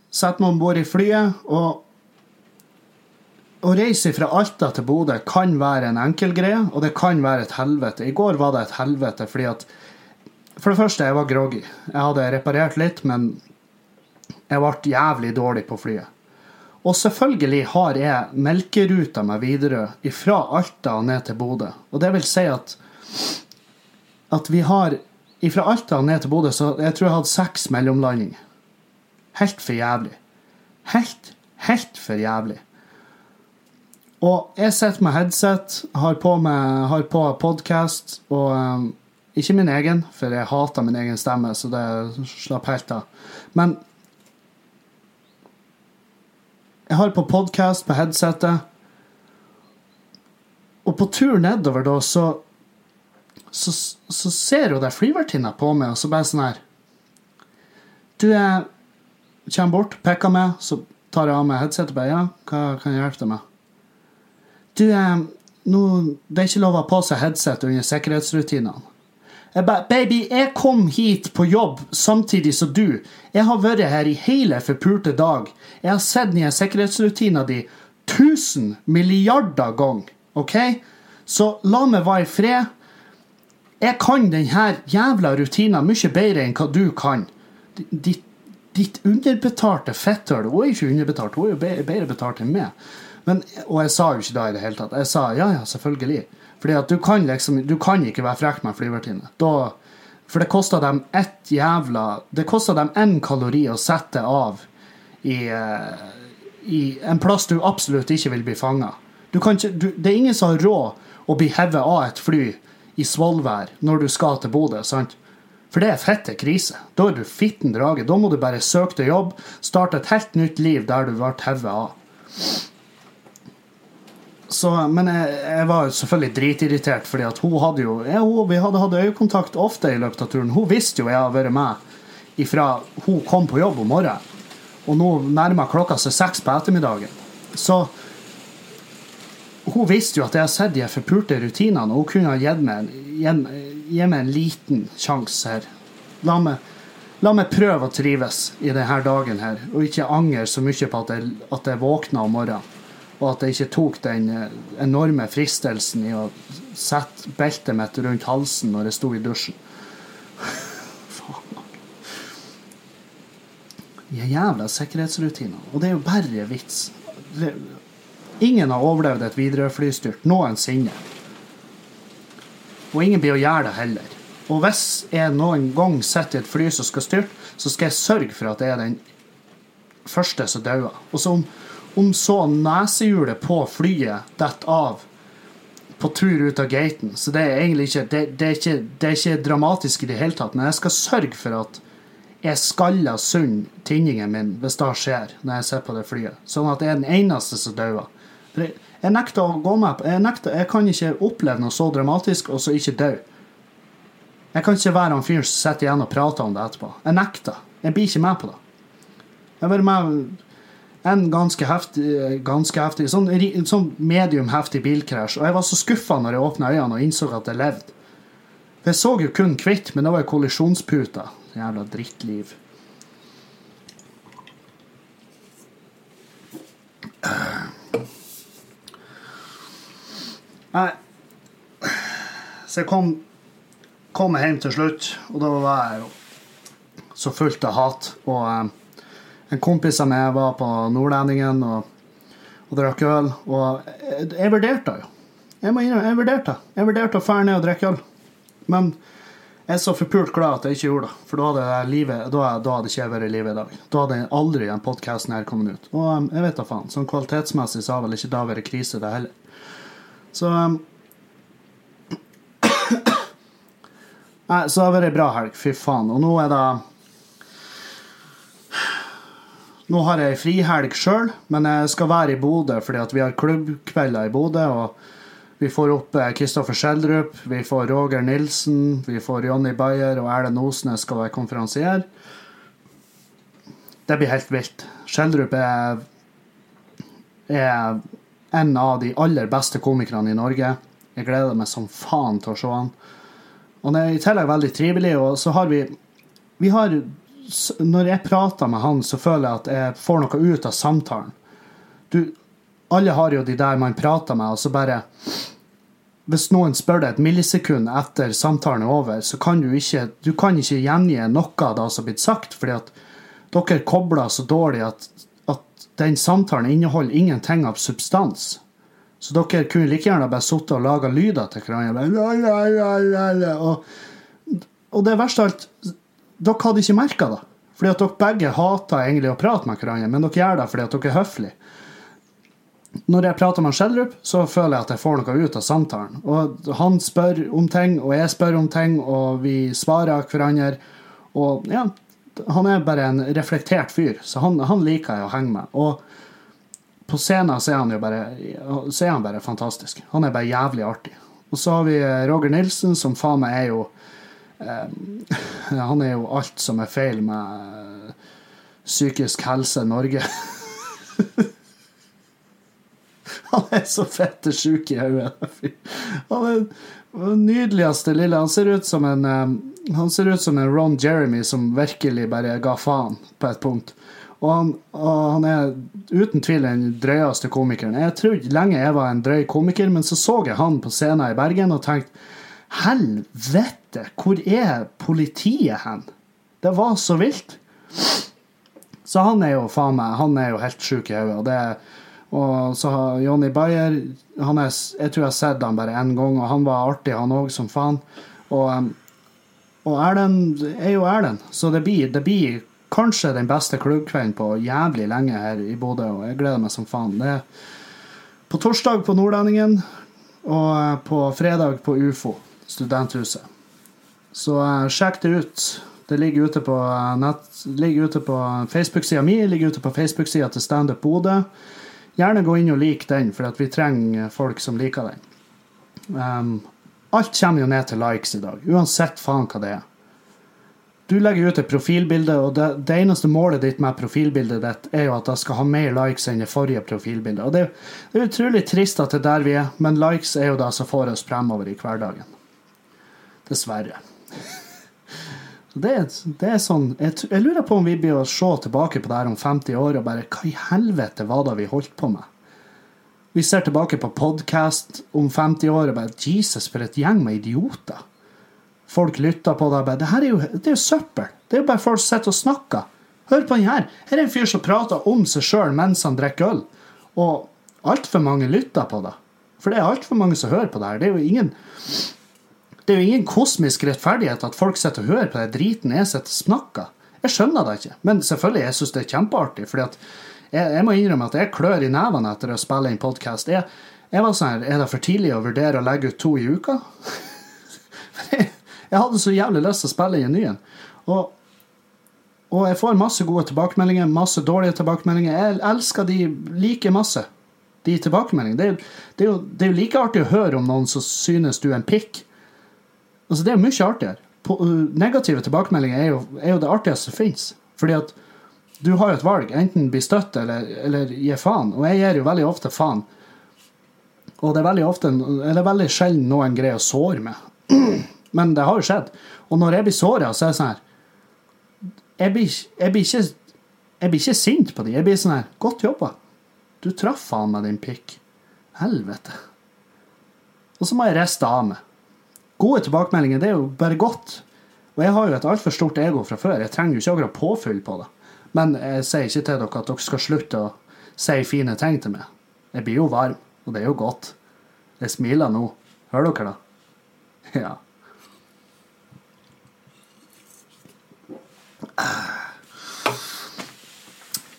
setter meg om bord i flyet, og å reise fra Alta til Bodø kan være en enkel greie, og det kan være et helvete. I går var det et helvete fordi at For det første, jeg var groggy. Jeg hadde reparert litt, men jeg ble jævlig dårlig på flyet. Og selvfølgelig har jeg melkeruta med Widerøe fra Alta og ned til Bodø. Og det vil si at, at vi har fra Alta ned til Bodø, så jeg tror jeg hadde seks mellomlandinger. Helt for jævlig. Helt, helt for jævlig. Og jeg sitter med headset, har på, med, har på podkast, og um, ikke min egen, for jeg hater min egen stemme, så det slapp helt av. Men jeg har på podkast på headsetet, og på tur nedover da, så så, så ser jo der flyvertinna på meg, og så bare sånn her Du kommer bort, peker meg, så tar jeg av meg headsetet og bare Ja, hva kan jeg hjelpe deg med? Du, jeg, nå, det er ikke lov å ha på seg headset under sikkerhetsrutinene. Jeg ba, baby, jeg kom hit på jobb samtidig som du. Jeg har vært her i hele forpulte dag. Jeg har sett ned sikkerhetsrutina di tusen milliarder ganger. OK? Så la meg være i fred. Jeg kan denne jævla rutina mye bedre enn hva du kan. Ditt, ditt underbetalte fettøl Hun er ikke underbetalt, hun er jo bedre betalt enn meg. Men, og jeg sa jo ikke da i det hele tatt. Jeg sa ja, ja, selvfølgelig. Fordi at du kan liksom Du kan ikke være frekk med en flyvertinne. For det koster dem ett jævla Det koster dem én kalori å sette av i, eh, i en plass du absolutt ikke vil bli fanga. Det er ingen som har råd å bli hevet av et fly i Svolvær når du skal til Bodø. sant? For det er fette krise. Da er du fitten drage. Da må du bare søke deg jobb, starte et helt nytt liv der du ble hevet av. Så, men jeg, jeg, var selvfølgelig dritirritert, fordi at hun hadde jo ja, hun, Vi hadde hatt øyekontakt ofte i løpet av turen. Hun visste jo jeg hadde vært med ifra hun kom på jobb om morgenen. Og nå nærmer klokka seg seks på ettermiddagen. Så hun visste jo at jeg har sett de forpulte rutinene, og hun kunne ha gitt meg, gi meg en liten sjanse her. La meg, la meg, prøve å trives i denne dagen her, og ikke angre så mye på at jeg, at jeg våkna om morgenen. Og at jeg ikke tok den eh, enorme fristelsen i å sette beltet mitt rundt halsen når jeg sto i dusjen. Faen. De jævla sikkerhetsrutinene. Og det er jo bare vits. Ingen har overlevd et Widerøe-flystyrt noensinne. Og ingen blir å gjøre det heller. Og hvis jeg noen gang sitter i et fly som skal styrte, så skal jeg sørge for at jeg er den første som dauer. Og så om, om så nesehjulet på flyet detter av på tur ut av gaten, så det er egentlig ikke det, det, er ikke det, er ikke dramatisk i det hele tatt, men jeg skal sørge for at jeg skaller sund tinningen min hvis det skjer når jeg ser på det flyet. Sånn at jeg er den eneste som dauer. Jeg nekter å gå med på jeg, nekter, jeg kan ikke oppleve noe så dramatisk og så ikke dø. Jeg kan ikke være han fyren som sitter igjen og prater om det etterpå. Jeg nekter. Jeg blir ikke med på det. Jeg har vært med en ganske heftig, ganske heftig sånn, sånn medium heftig bilkrasj, og jeg var så skuffa når jeg åpna øynene og innså at jeg levde. For jeg så jo kun hvitt, men det var jo kollisjonsputa. Jævla drittliv. Nei. Så jeg kom, kom hjem til slutt, og da var jeg jo så fullt av hat. Og eh, en kompis av meg var på Nordlendingen og, og drakk øl. Og jeg, jeg vurderte jo. Jeg må innrømme, jeg vurderte. Jeg vurderte å dra ned og drikke øl. Men jeg er så forpult glad at jeg ikke gjorde det. For da hadde, livet, da, da hadde ikke jeg vært i live i dag. Da hadde aldri den podkasten her kommet ut. Og um, jeg vet da faen. Sånn kvalitetsmessig så har vel ikke da vært krise, det heller. Så um, Nei, så det har vært ei bra helg. Fy faen. Og nå er det Nå har jeg frihelg sjøl, men jeg skal være i Bodø fordi vi har klubbkvelder i Bodø. og vi får opp Kristoffer Schjelderup, vi får Roger Nilsen, vi får Jonny Bayer og Erlend Osnes skal være konferansier. Det blir helt vilt. Schjelderup er, er en av de aller beste komikerne i Norge. Jeg gleder meg som faen til å se han. Han er i tillegg veldig trivelig, og så har vi Vi har Når jeg prater med han, så føler jeg at jeg får noe ut av samtalen. Du, alle har jo de der man prater med, og så bare Hvis noen spør deg et millisekund etter samtalen er over, så kan du ikke du kan ikke gjengi noe av det som har blitt sagt, fordi at dere kobler så dårlig at, at den samtalen inneholder ingenting av substans. Så dere kunne like gjerne bare sittet og laga lyder til hverandre. Og, og det verste av alt, dere hadde ikke merka det. Fordi at dere begge hater egentlig å prate med hverandre, men dere gjør det fordi at dere er høflige når jeg prater med Schjelderup, så føler jeg at jeg får noe ut av samtalen. Og han spør om ting, og jeg spør om ting, og vi svarer hverandre. Og ja, han er bare en reflektert fyr, så han, han liker jeg å henge med. Og på scenen så er han jo bare, så er han bare fantastisk. Han er bare jævlig artig. Og så har vi Roger Nilsen, som faen meg er jo Han er jo alt som er feil med psykisk helse Norge. Han er så fette sjuk i hodet. Han er den nydeligste lille Han ser ut som en Han ser ut som en Ron Jeremy som virkelig bare ga faen på et punkt. Og han, og han er uten tvil den drøyeste komikeren. Jeg trodde lenge jeg var en drøy komiker, men så så jeg han på scenen i Bergen og tenkte Helvete, hvor er politiet hen? Det var så vilt. Så han er jo faen meg Han er jo helt sjuk i hodet. Og så har Jonny Bayer han er, Jeg tror jeg har sett han bare én gang, og han var artig, han òg, som faen. Og, og Erlend er jo Erlend, så det blir, det blir kanskje den beste klubbkvelden på jævlig lenge her i Bodø, og jeg gleder meg som faen. Det er på torsdag på Nordlendingen, og på fredag på UFO, studenthuset. Så sjekk det ut. Det ligger ute på, ute på Facebook-sida mi, ligger ute på Facebook-sida til Standup Bodø. Gjerne gå inn og lik den, for vi trenger folk som liker den. Um, alt kommer jo ned til likes i dag, uansett faen hva det er. Du legger ut et profilbilde, og det, det eneste målet ditt med profilbildet ditt er jo at det skal ha mer likes enn det forrige profilbildet. Og det, det er utrolig trist at det er der vi er, men likes er jo det som får oss fremover i hverdagen. Dessverre. Det, det, er sånn jeg, jeg, lurer på om vi blir å se tilbake på det her om 50 år og bare Hva i helvete var det vi holdt på med? Vi ser tilbake på podkast om 50 år og bare Jesus, for et gjeng med idioter. Folk lytter på det og bare Det her er jo, det er jo søppel. Det er jo bare folk som sitter og snakker. Hør på den her. Her er en fyr som prater om seg sjøl mens han drikker øl. Og altfor mange lytter på det. For det er altfor mange som hører på det her. Det er jo ingen det er jo ingen kosmisk rettferdighet at folk sitter og hører på den driten jeg sitter og snakker. Jeg skjønner det ikke. Men selvfølgelig, jeg syns det er kjempeartig. fordi at jeg, jeg, må innrømme at jeg klør i nevene etter å spille inn podkast. Jeg, jeg, var sånn her Er det for tidlig å vurdere å legge ut to i uka? jeg, hadde så jævlig lyst til å spille inn en ny en. Og, og jeg får masse gode tilbakemeldinger, masse dårlige tilbakemeldinger. Jeg elsker de like masse. De tilbakemeldingene. Det, det, det er jo like artig å høre om noen som synes du er en pikk Altså, det er mye artigere. På, uh, negative tilbakemeldinger er jo, er jo, det artigste som fins. Fordi at du har jo et valg. Enten bli støtt eller, eller gi faen. Og jeg gir jo veldig ofte faen. Og det er veldig ofte, eller veldig sjelden noen greier å såre meg. Men det har jo skjedd. Og når jeg blir såra, så er det sånn her jeg blir, jeg blir, ikke, jeg blir ikke sint på dem. Jeg blir sånn her Godt jobba. Du traff faen meg din pikk. Helvete. Og så må jeg riste av meg. Gode tilbakemeldinger, det er jo bare godt. Og jeg har jo et altfor stort ego fra før. Jeg trenger jo ikke akkurat påfyll på det. Men jeg sier ikke til dere at dere skal slutte å si fine ting til meg. Jeg blir jo varm, og det er jo godt. Jeg smiler nå. Hører dere det? Ja.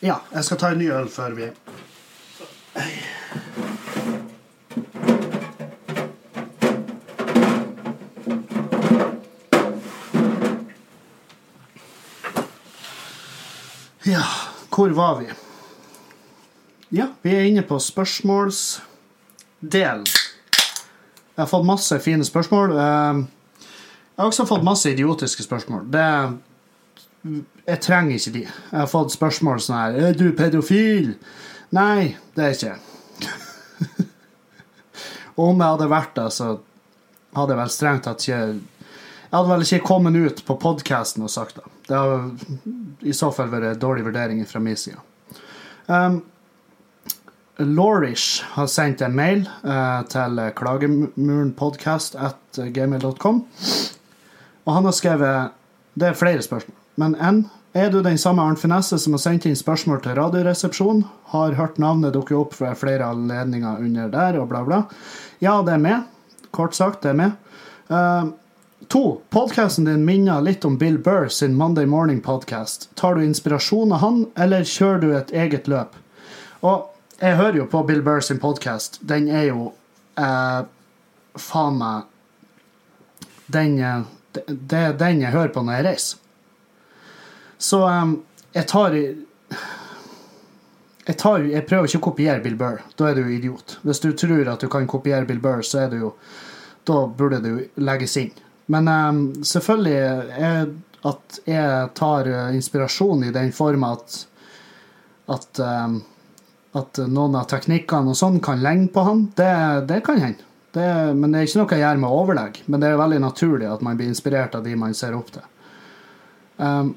Ja, jeg skal ta en ny øl før vi hvor var vi? Ja, vi er inne på spørsmålsdelen. Jeg har fått masse fine spørsmål. Eh, Jeg har også fått masse idiotiske spørsmål. Det Jeg trenger ikke de. Jeg har fått spørsmål sånn her Er du pedofil? Nei, det er ikke. jeg. om jeg hadde vært det, så hadde jeg vel strengt tatt ikke Jeg hadde vel ikke kommet ut på podkasten og sagt det. Det har i så fall vært dårlig vurdering fra min side. Um, Lorish har sendt en mail uh, til klagemurenpodkast.gmail.com. Og han har skrevet Det er flere spørsmål, men enn er du den samme Arnt Finesse som har sendt inn spørsmål til Radioresepsjonen? Har hørt navnet dukke opp fra flere anledninger under der, og bla, bla. Ja, det er med. Kort sagt, det er med. Uh, to. Podkasten din minner litt om Bill Burr sin Monday Morning Podcast. Tar du inspirasjon av han, eller kjører du et eget løp? Og jeg hører jo på Bill Burr sin podkast. Den er jo eh, faen meg Den uh, Det er den jeg hører på når jeg reiser. Så eh, jeg tar jeg, tar jeg prøver ikke å kopiere Bill Burr. Da er du idiot. Hvis du tror at du kan kopiere Bill Burr, så er du jo Da burde du legges inn. Men um, selvfølgelig er at jeg tar uh, inspirasjon i den form at at, um, at noen av teknikkene og sånn kan lenge på han. Det, det kan hende. Det, men det er ikke noe jeg gjør med overlegg. Men det er veldig naturlig at man blir inspirert av de man ser opp til. Um,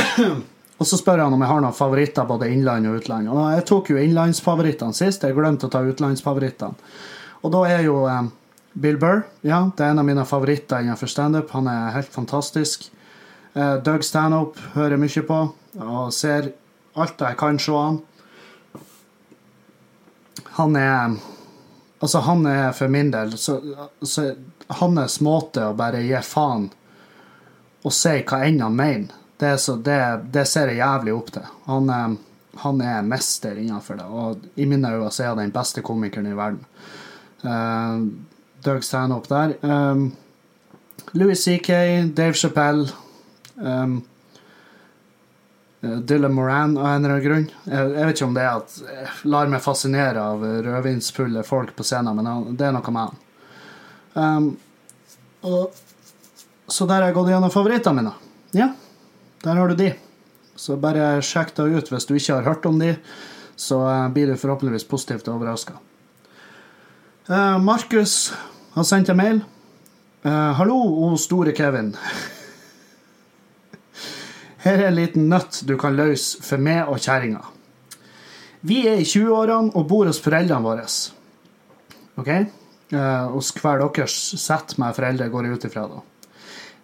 og så spør han om jeg har noen favoritter både innland og utland. Og jeg tok jo innlandsfavorittene sist. Jeg glemte å ta utlandsfavorittene. Og da er jo um, Bill Burr ja, det er en av mine favoritter innenfor standup. Han er helt fantastisk. Uh, Doug Stanhope hører mye på og ser alt jeg kan se han. Han er Altså, han er for min del så, så Hans måte å bare gi faen og si hva enn han mener, det, så, det, det, ser jeg jævlig opp til. Han, han er mester innenfor det, og i mine øyne er han den beste komikeren i verden. Uh, Doug Stanhope der. Um, Louis CK, Dave Chappelle um, Dylan Moran av en eller annen grunn. Jeg, jeg, vet ikke om det er at jeg lar meg fascinere av rødvinsfulle folk på scenen, men det er noe med han. Um, og, så der har jeg gått gjennom favorittene mine. Ja, der har du de. Så bare sjekk det ut hvis du ikke har hørt om de, så blir du forhåpentligvis positivt overraska. Uh, Markus har sendt en mail. Uh, hallo, o store Kevin. Her er en liten nøtt du kan løse for meg og kjerringa. Vi er i 20-årene og bor hos foreldrene våre. OK? Eh, hos hver deres sett med foreldre, går jeg ut ifra. da.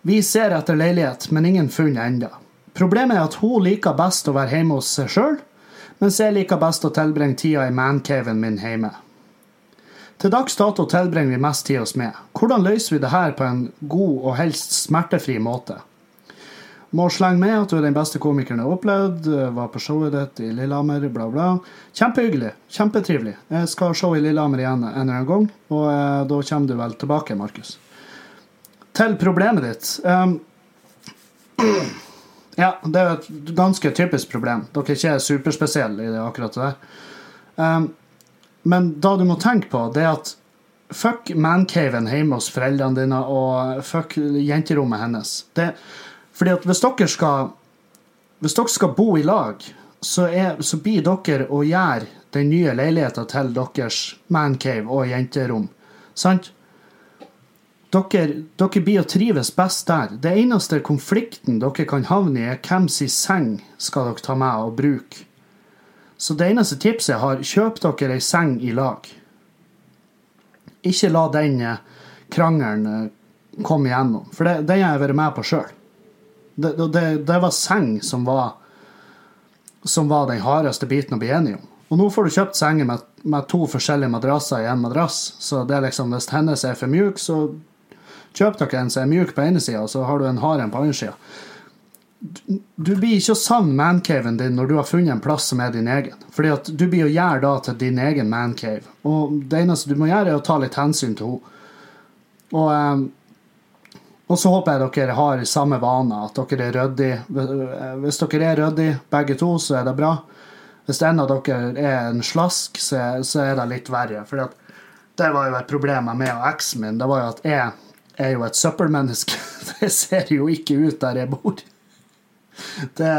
Vi ser etter leilighet, men ingen funn ennå. Problemet er at hun liker best å være hjemme hos seg sjøl, mens jeg liker best å tilbringe tida i mancaven min hjemme. Til dags dato tilbringer vi mest tid hos meg. Hvordan løser vi det her på en god og helst smertefri måte? Må slenge med at du er den beste komikeren jeg har opplevd. Var på showet ditt i Lillehammer, bla, bla. Kjempehyggelig. Kjempetrivelig. Jeg skal ha show i Lillehammer igjen en eller annen gang, og eh, da kommer du vel tilbake, Markus. Til problemet ditt. Um, ja, det er et ganske typisk problem. Dere er ikke superspesielle i det akkurat det der. Um, men da du må tenke på, det er at fuck mancaven hjemme hos foreldrene dine, og fuck jenterommet hennes. Det fordi at hvis dere skal Hvis dere skal bo i lag, så, er, så blir dere å gjøre den nye leiligheten til deres mancave og jenterom. Sant? Dere, dere blir å trives best der. Det eneste konflikten dere kan havne i, er hvem sin seng skal dere ta med og bruke. Så det eneste tipset jeg har, kjøp dere ei seng i lag. Ikke la den eh, krangelen eh, komme igjennom, for det, den har jeg vært med på sjøl. Det, det, det, var seng som var, som var den hardeste biten å bli enig om. Og nå får du kjøpt senger med, med, to forskjellige madrasser i en madrass. Så det er liksom, hvis hennes er for mjuk, så kjøp dere en som er mjuk på ene sida, og så har du en hard en på andre sida. Du blir ikke å savne mancaven din når du har funnet en plass som er din egen. Fordi at du blir å gjøre da til din egen mancave. Og det eneste du må gjøre, er å ta litt hensyn til henne. Og eh, og så håper jeg dere har samme vaner, at dere er ryddige. Hvis dere er ryddige, begge to, så er det bra. Hvis en av dere er en slask, så så er det litt verre. For det var jo et problem med meg og eksen min. Det var jo at jeg er jo et søppelmenneske. Det ser jo ikke ut der jeg bor. Det,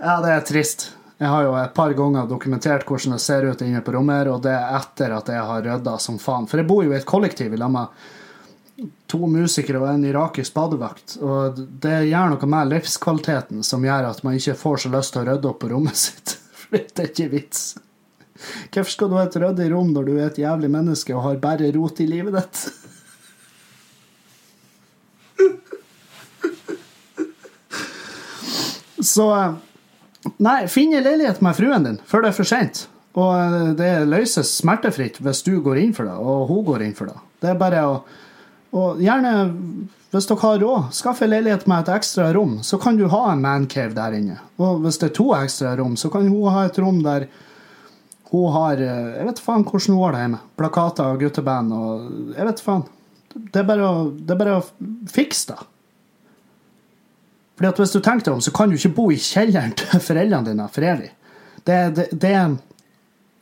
ja, det er trist. Jeg har jo et par ganger dokumentert hvordan det ser ut inne på rommet, og det er etter at jeg har rydda som faen. For jeg bor jo i et kollektiv i lag med to musikere og en irakisk badevakt. Og det gjør noe med livskvaliteten som gjør at man ikke får så lyst til å rydde opp på rommet sitt. For det er ikke vits. Hvorfor skal du ha et ryddig rom når du er et jævlig menneske og har bare rot i livet ditt? Så Nei, finn en leilighet med fruen din før det er for seint. Og det løses smertefritt hvis du går inn for det, og hun går inn for det. Det er bare å og gjerne, hvis dere har råd, skaff en leilighet med et ekstra rom, så kan du ha en mancave der inne. Og hvis det er to ekstra rom, så kan hun ha et rom der hun har eh, Jeg vet faen hvordan hun har det hjemme. Plakater og gutteband og Jeg vet faen. Det er bare å, det er bare å fikse det. Fordi at Hvis du tenker deg om, så kan du ikke bo i kjelleren til foreldrene dine for evig. Det, det, det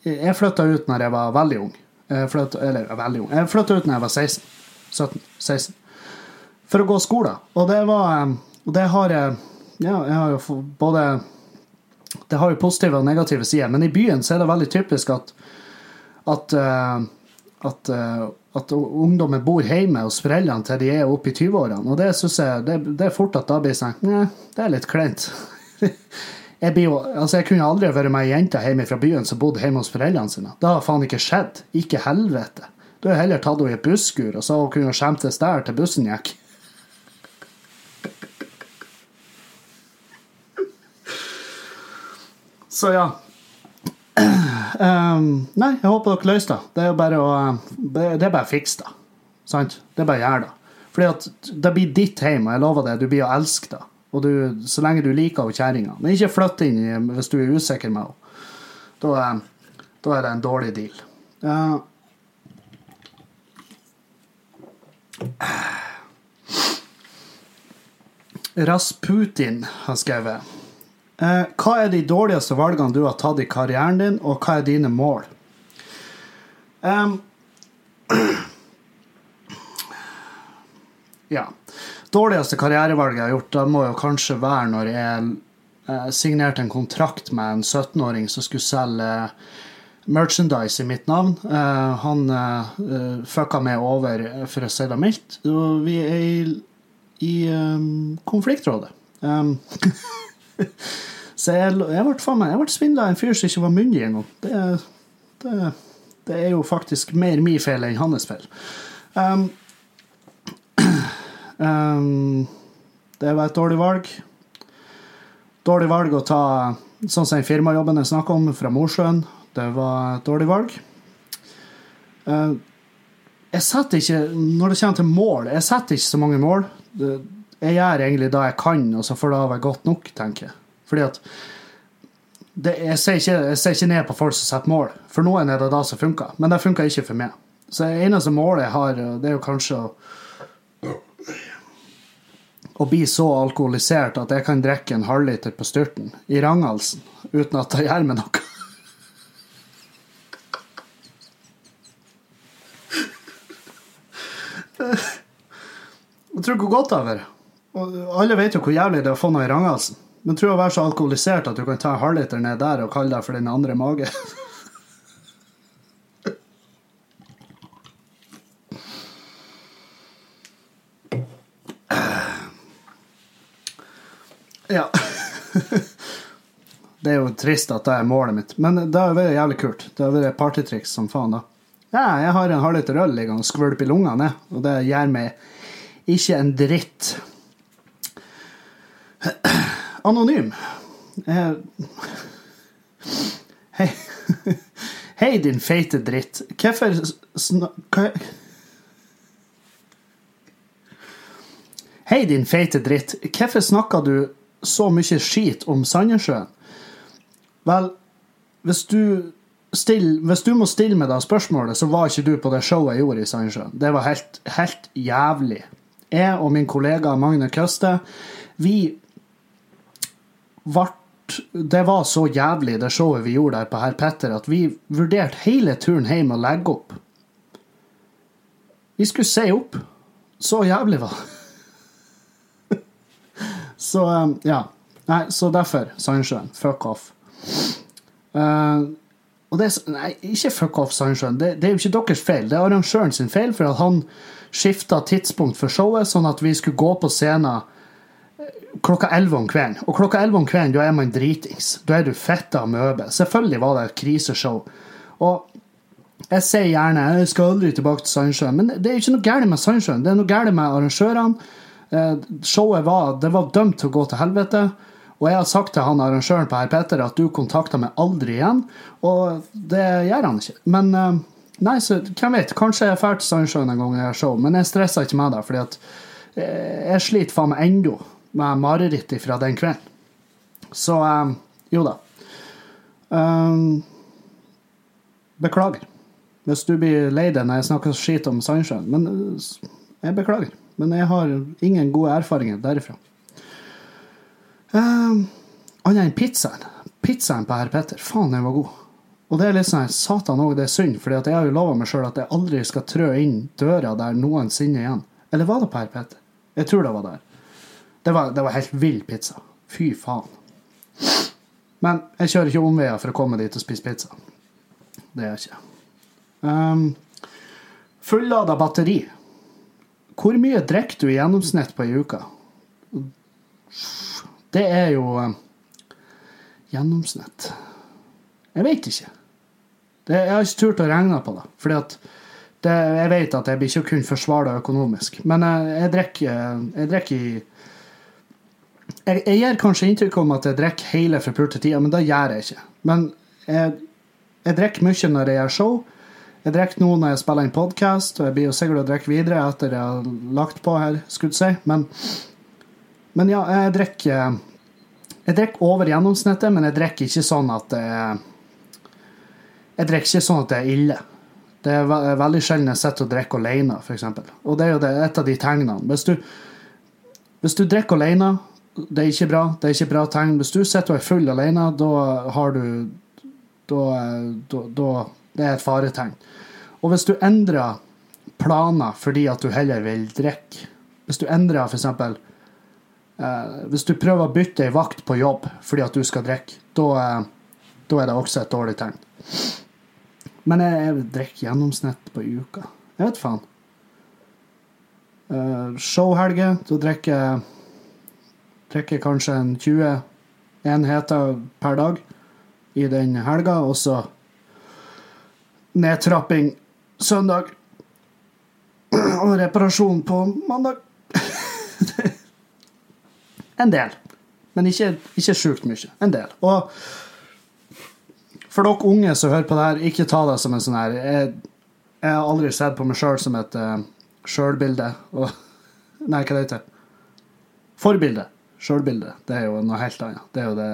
Jeg flytta ut når jeg var veldig ung. Jeg flyttet, eller veldig ung. Jeg flytta ut når jeg var 16. 17-16. For å gå skole. Og det var Og det har jeg Ja, jeg har jo både Det har jo positive og negative sider, men i byen så er det veldig typisk at at, uh, at, uh, at ungdommen bor hjemme hos foreldrene til de er oppe i 20-årene. Og det syns jeg det, det, er fort at da blir sånn Nei, det er litt kleint. jeg, jo, altså jeg kunne aldri vært med ei jente hjemme fra byen som bodde hjemme hos foreldrene sine. Det har faen ikke skjedd. Ikke helvete. Du har heller tatt henne i et busskur, og så kunne hun skjemtes der til bussen gikk. Så ja. Um, nei, jeg håper dere løser det. Det er jo bare å Det er bare å fikse det. Sant? Det er bare å gjøre det. Fordi at det blir ditt hjem, og jeg lover det, du blir å elske det. Og du, så lenge du liker kjerringa. Men ikke flytt inn hvis du er usikker med henne. Da, da, er det en dårlig deal. Uh, Rasputin har skrevet Hva er de dårligste valgene du har tatt i karrieren din, og hva er dine mål? Um, ja. Dårligste karrierevalget jeg har gjort, da må jo kanskje være når jeg eh, signerte en kontrakt med en 17-åring som skulle selge merchandise i mitt navn. Uh, han fucka meg over, for å si det mildt. Vi er i, i um, konfliktrådet. Um, så jeg, jeg ble faen svindla av en fyr som ikke var myndig engang. Det, det, det, er jo faktisk mer min feil enn hans feil. Um, um, det var et dårlig valg. Dårlig valg å ta sånn som firmajobben jeg snakker om, fra Mosjøen. Det var et dårlig valg. Uh, jeg setter ikke Når det kommer til mål, jeg setter ikke så mange mål. Jeg gjør egentlig det jeg kan, og så får det være godt nok, tenker jeg. Fordi at det, jeg, ser ikke, jeg, ser ikke, ned på folk som setter mål. For noen er det da som funker, men det funker ikke for meg. Så det eneste målet jeg har, det er jo kanskje å å bli så alkoholisert at jeg kan drikke en halvliter på styrten i Rangalsen uten at det gjør meg noe. Jeg tror hvor godt det har vært. Og alle vet jo hvor jævlig det er å få noe i ranghalsen. Men tror å være så alkoholisert at du kan ta en halvliter ned der og kalle deg for din andre mage. Ja. Det er jo trist at det er målet mitt, men det har vært jævlig kult. Det har vært partytriks som faen, da. Ja, jeg har en halvliter øl liggende og skvulper i lungene, og det gjør meg ikke en dritt. Anonym. Eh, Hei. Hei, din feite dritt. Hvorfor sna... Hei, din feite dritt. Hvorfor snakker du så mye skit om Sandnessjøen? Vel, hvis du, still, hvis du må stille med det spørsmålet, så var ikke du på det showet jeg gjorde i Sandnessjøen. Det var helt, helt jævlig. Jeg og min kollega Magne Køste, vi Det var så jævlig, det showet vi gjorde der på Herr Petter, at vi vurderte hele turen hjem å legge opp. Vi skulle se opp. Så jævlig var det. Så um, ja. Nei, så derfor Sandsjøen. Fuck off. Uh, og det er, nei, ikke fuck off Sandsjøen. Det, det er jo ikke deres feil. Det er arrangøren sin feil, for at han skifta tidspunkt for showet, sånn at vi skulle gå på scenen eh, klokka 11 om kvelden. Og klokka 11 om kvelden, da er man dritings. Da er du fitta møbe. Selvfølgelig var det et kriseshow. Og jeg sier gjerne jeg skal aldri tilbake til Sandsjøen, men det er ikke noe galt med Sandsjøen. Det er noe galt med arrangørene. Eh, Showet var, det var dømt til å gå til helvete. Og jeg har sagt til han arrangøren på Herr Petter at du kontakter meg aldri igjen. Og det gjør han ikke. Men eh, nei, så hvem vet? Kanskje jeg drar til Sandsjøen en gang jeg har show, men jeg stresser ikke med det. fordi at eh, jeg sliter faen meg ennå med mareritt fra den kvelden. Så um, jo da. Um, beklager. Hvis du blir lei deg når jeg snakker skit om Sandsjøen. Men eh, jeg beklager. Men jeg har ingen gode erfaringer derifra. Um, Annet enn pizzaen. Pizzaen på Herr Petter, faen, den var god. Og det er litt sånn satan òg, det er synd, for jeg har jo lova meg sjøl at jeg aldri skal trø inn døra der noensinne igjen. Eller var det på Herr Petter? Jeg tror det var der. Det var, det var helt vill pizza. Fy faen. Men jeg kjører ikke omveier for å komme dit og spise pizza. Det gjør jeg ikke. Um, Fullada batteri. Hvor mye drikker du i gjennomsnitt på ei uke? Det er jo um, Gjennomsnitt Jeg vet ikke. Det, jeg har ikke turt å regne på det. Fordi at det, jeg vet at jeg blir ikke å kunne økonomisk. Men jeg, jeg drikker jeg drikker i jeg, jeg gir kanskje inntrykk om at jeg drikker hele forpulte tida, men det gjør jeg ikke. Men jeg, jeg drikker mye når jeg gjør show. Jeg drikker nå når jeg spiller inn podkast, og jeg blir jo sikkert å drikke videre etter jeg har lagt på her, skulle jeg si. Men, men ja, jeg drikker Jeg drikker over gjennomsnittet, men jeg drikker ikke sånn at er Jeg drikker ikke sånn at det er ille. Det er veldig sjelden jeg sitter og drikker alene, f.eks. Og det er jo det, et av de tegnene. Hvis du, hvis du drikker alene, det er ikke bra. Det er ikke bra tegn. Hvis du sitter og er full alene, da har du da, da, da Det er et faretegn. Og hvis du endrer planer fordi at du heller vil drikke Hvis du endrer f.eks. Eh, hvis du prøver å bytte ei vakt på jobb fordi at du skal drikke, da, eh, da er det også et dårlig tegn. Men jeg, jeg drikker gjennomsnitt på uka. Jeg vet faen. Eh, showhelger, da drikker jeg drikker kanskje en 20 enheter per dag i den helga, og så nedtrapping søndag og reparasjon på mandag. en del. Men ikke, ikke sjukt mye. En del. Og for dere unge som hører på det her, ikke ta det som en sånn her Jeg, jeg har aldri sett på meg sjøl som et uh, sjølbilde. Nei, hva det heter Forbilde. Sjølbilde. Det er jo noe helt annet. Det er jo det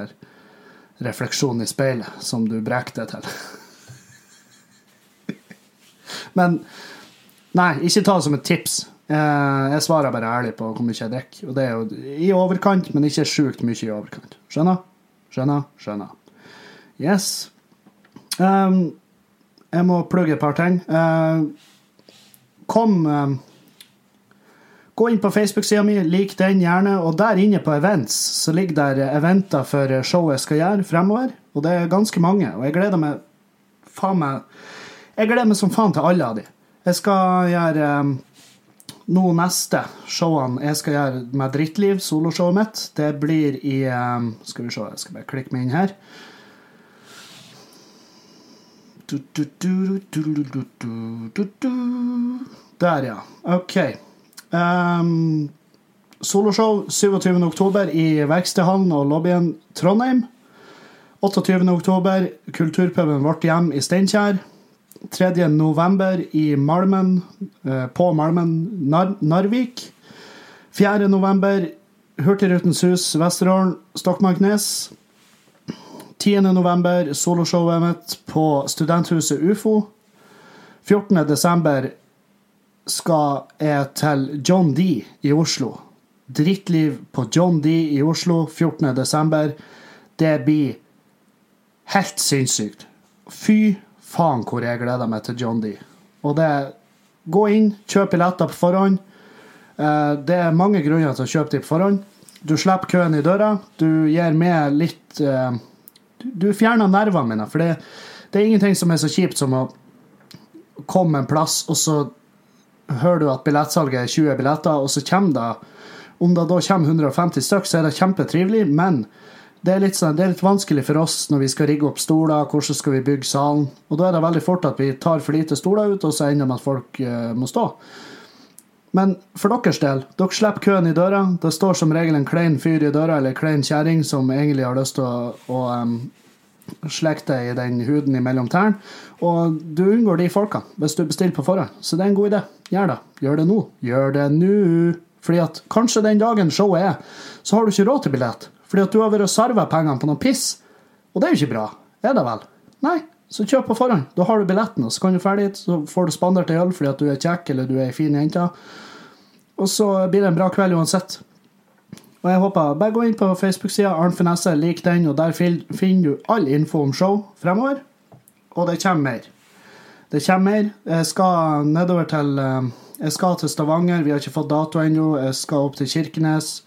refleksjonen i speilet som du brekker det til. Men nei, ikke ta det som et tips. Eh, Jeg svarer bare ærlig på hvor mye jeg drikker. Og det er jo i overkant, men ikke sjukt mye i overkant. Skjønner? Skjønner? Skjønner. Yes. Um, jeg må plugge et par ting. Uh, kom um, Gå inn på Facebook-sida mi, lik den gjerne. Og der inne på events så ligger der eventer for showet jeg skal gjøre fremover. Og det er ganske mange. Og jeg gleder meg faen meg Jeg gleder meg som faen til alle av de. Jeg skal gjøre um, nå neste showene jeg skal gjøre med Drittliv, soloshowet mitt, det blir i um, Skal vi se, jeg skal bare klikke meg inn her. Der, ja. OK. Um, soloshow 27.10. i Verkstedhallen og lobbyen Trondheim. 28.10. Kulturpuben Vårt Hjem i Steinkjer. 3.11. i Malmen, eh, på Malmen Nar Narvik. 4.11. Hurtigrutens hus Vesterålen, Stokmarknes. 10.11. soloshowet mitt på Studenthuset UFO. 14.12. skal jeg til John D i Oslo. Drittliv på John D i Oslo 14.12. Det blir helt sinnssykt. Fy faen hvor jeg gleder meg til John D. Og det Gå inn, kjøp billetter på forhånd. Eh, det er mange grunner til å kjøpe dem på forhånd. Du slipper køen i døra. Du gir med litt eh, Du fjerner nervene mine. For det, det er ingenting som er så kjipt som å komme en plass, og så hører du at billettsalget er 20 billetter, og så kommer det Om det da kommer 150 stykk, så er det kjempetrivelig, men det er, sånn, det er, litt vanskelig for oss når vi skal rigge opp stoler, hvordan skal vi bygge salen. Og da er det veldig fort at vi tar for lite stoler ut, og så ender det med at folk uh, må stå. Men for deres del, dere slipper køen i døra. Det står som regel en klein fyr i døra, eller en klein kjerring som egentlig har lyst til å, å um, slekte i den huden mellom tærne. Og du unngår de folka hvis du bestiller på forhånd. Så det er en god idé. Gjør det. Gjør det nå. Gjør det nå. Fordi at kanskje den dagen showet er, så har du ikke råd til billett. Fordi at du har vært og sarva pengene på noe piss. Og det er jo ikke bra. Er det vel? Nei, så kjøp på forhånd. Da har du billetten, og så kan du ferdig. Så får du spandert ei øl fordi at du er kjekk eller du er ei fin jente. Og så blir det en bra kveld uansett. Og jeg håper Bare gå inn på Facebook-sida Arnt Finesse, lik den, og der finner du all info om show fremover. Og det kommer mer. Det kommer mer. Jeg skal nedover til eh, Jeg skal til Stavanger. Vi har ikke fått dato ennå. Jeg skal opp til Kirkenes.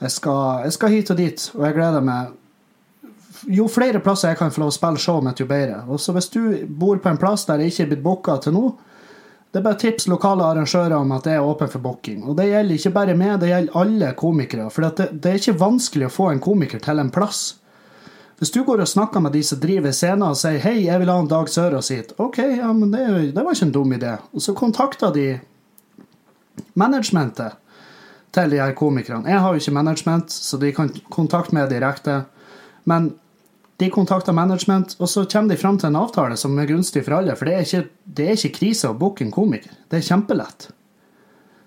Jeg skal, jeg skal, hit og dit, og jeg gleder meg. Jo flere plasser jeg kan få lov å spille showet mitt, jo bedre. Og så Hvis du bor på en plass der jeg ikke er blitt booka til nå, det er bare tips lokale arrangører om at det er åpen for booking. Og det gjelder ikke bare meg, det gjelder alle komikere. For det, det, er ikke vanskelig å få en komiker til en plass. Hvis du går og snakker med de som driver scenen og sier 'Hei, jeg vil ha en Dag Sørås hit', OK, ja, men det, det var ikke en dum idé. Og så kontakter de managementet til de her komikerne. Jeg har jo ikke management, så de kan kontakte meg direkte. Men de kontakter management, og så kommer de fram til en avtale som er gunstig for alle. For det er ikke, det er ikke krise å booke en komiker. Det er kjempelett.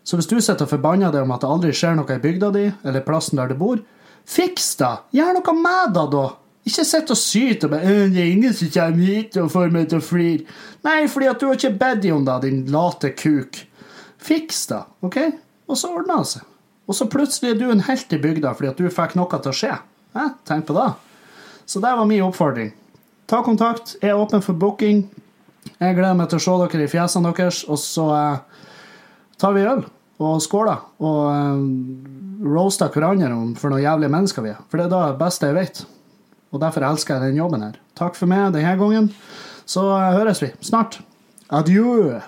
Så hvis du sitter og forbanner deg om at det aldri skjer noe i bygda di, eller plassen der du bor, fiks det! Gjør noe med det, da! Ikke sitt og syt og bare 'Det er ingen som kommer hit og får meg til å flire'. Nei, fordi at du har ikke bedt om det, din late kuk. Fiks det, OK? Og så ordner det seg. Og så plutselig er du en helt i bygda fordi at du fikk noe til å skje. Eh, tenk på det. Så det var min oppfordring. Ta kontakt. Jeg er åpen for booking. Jeg gleder meg til å se dere i fjesene deres, og så eh, tar vi øl og skåler og eh, roaster hverandre for noen jævlige mennesker vi er. For det er det beste jeg vet. Og derfor elsker jeg den jobben her. Takk for meg denne gangen. Så eh, høres vi snart. Adjø.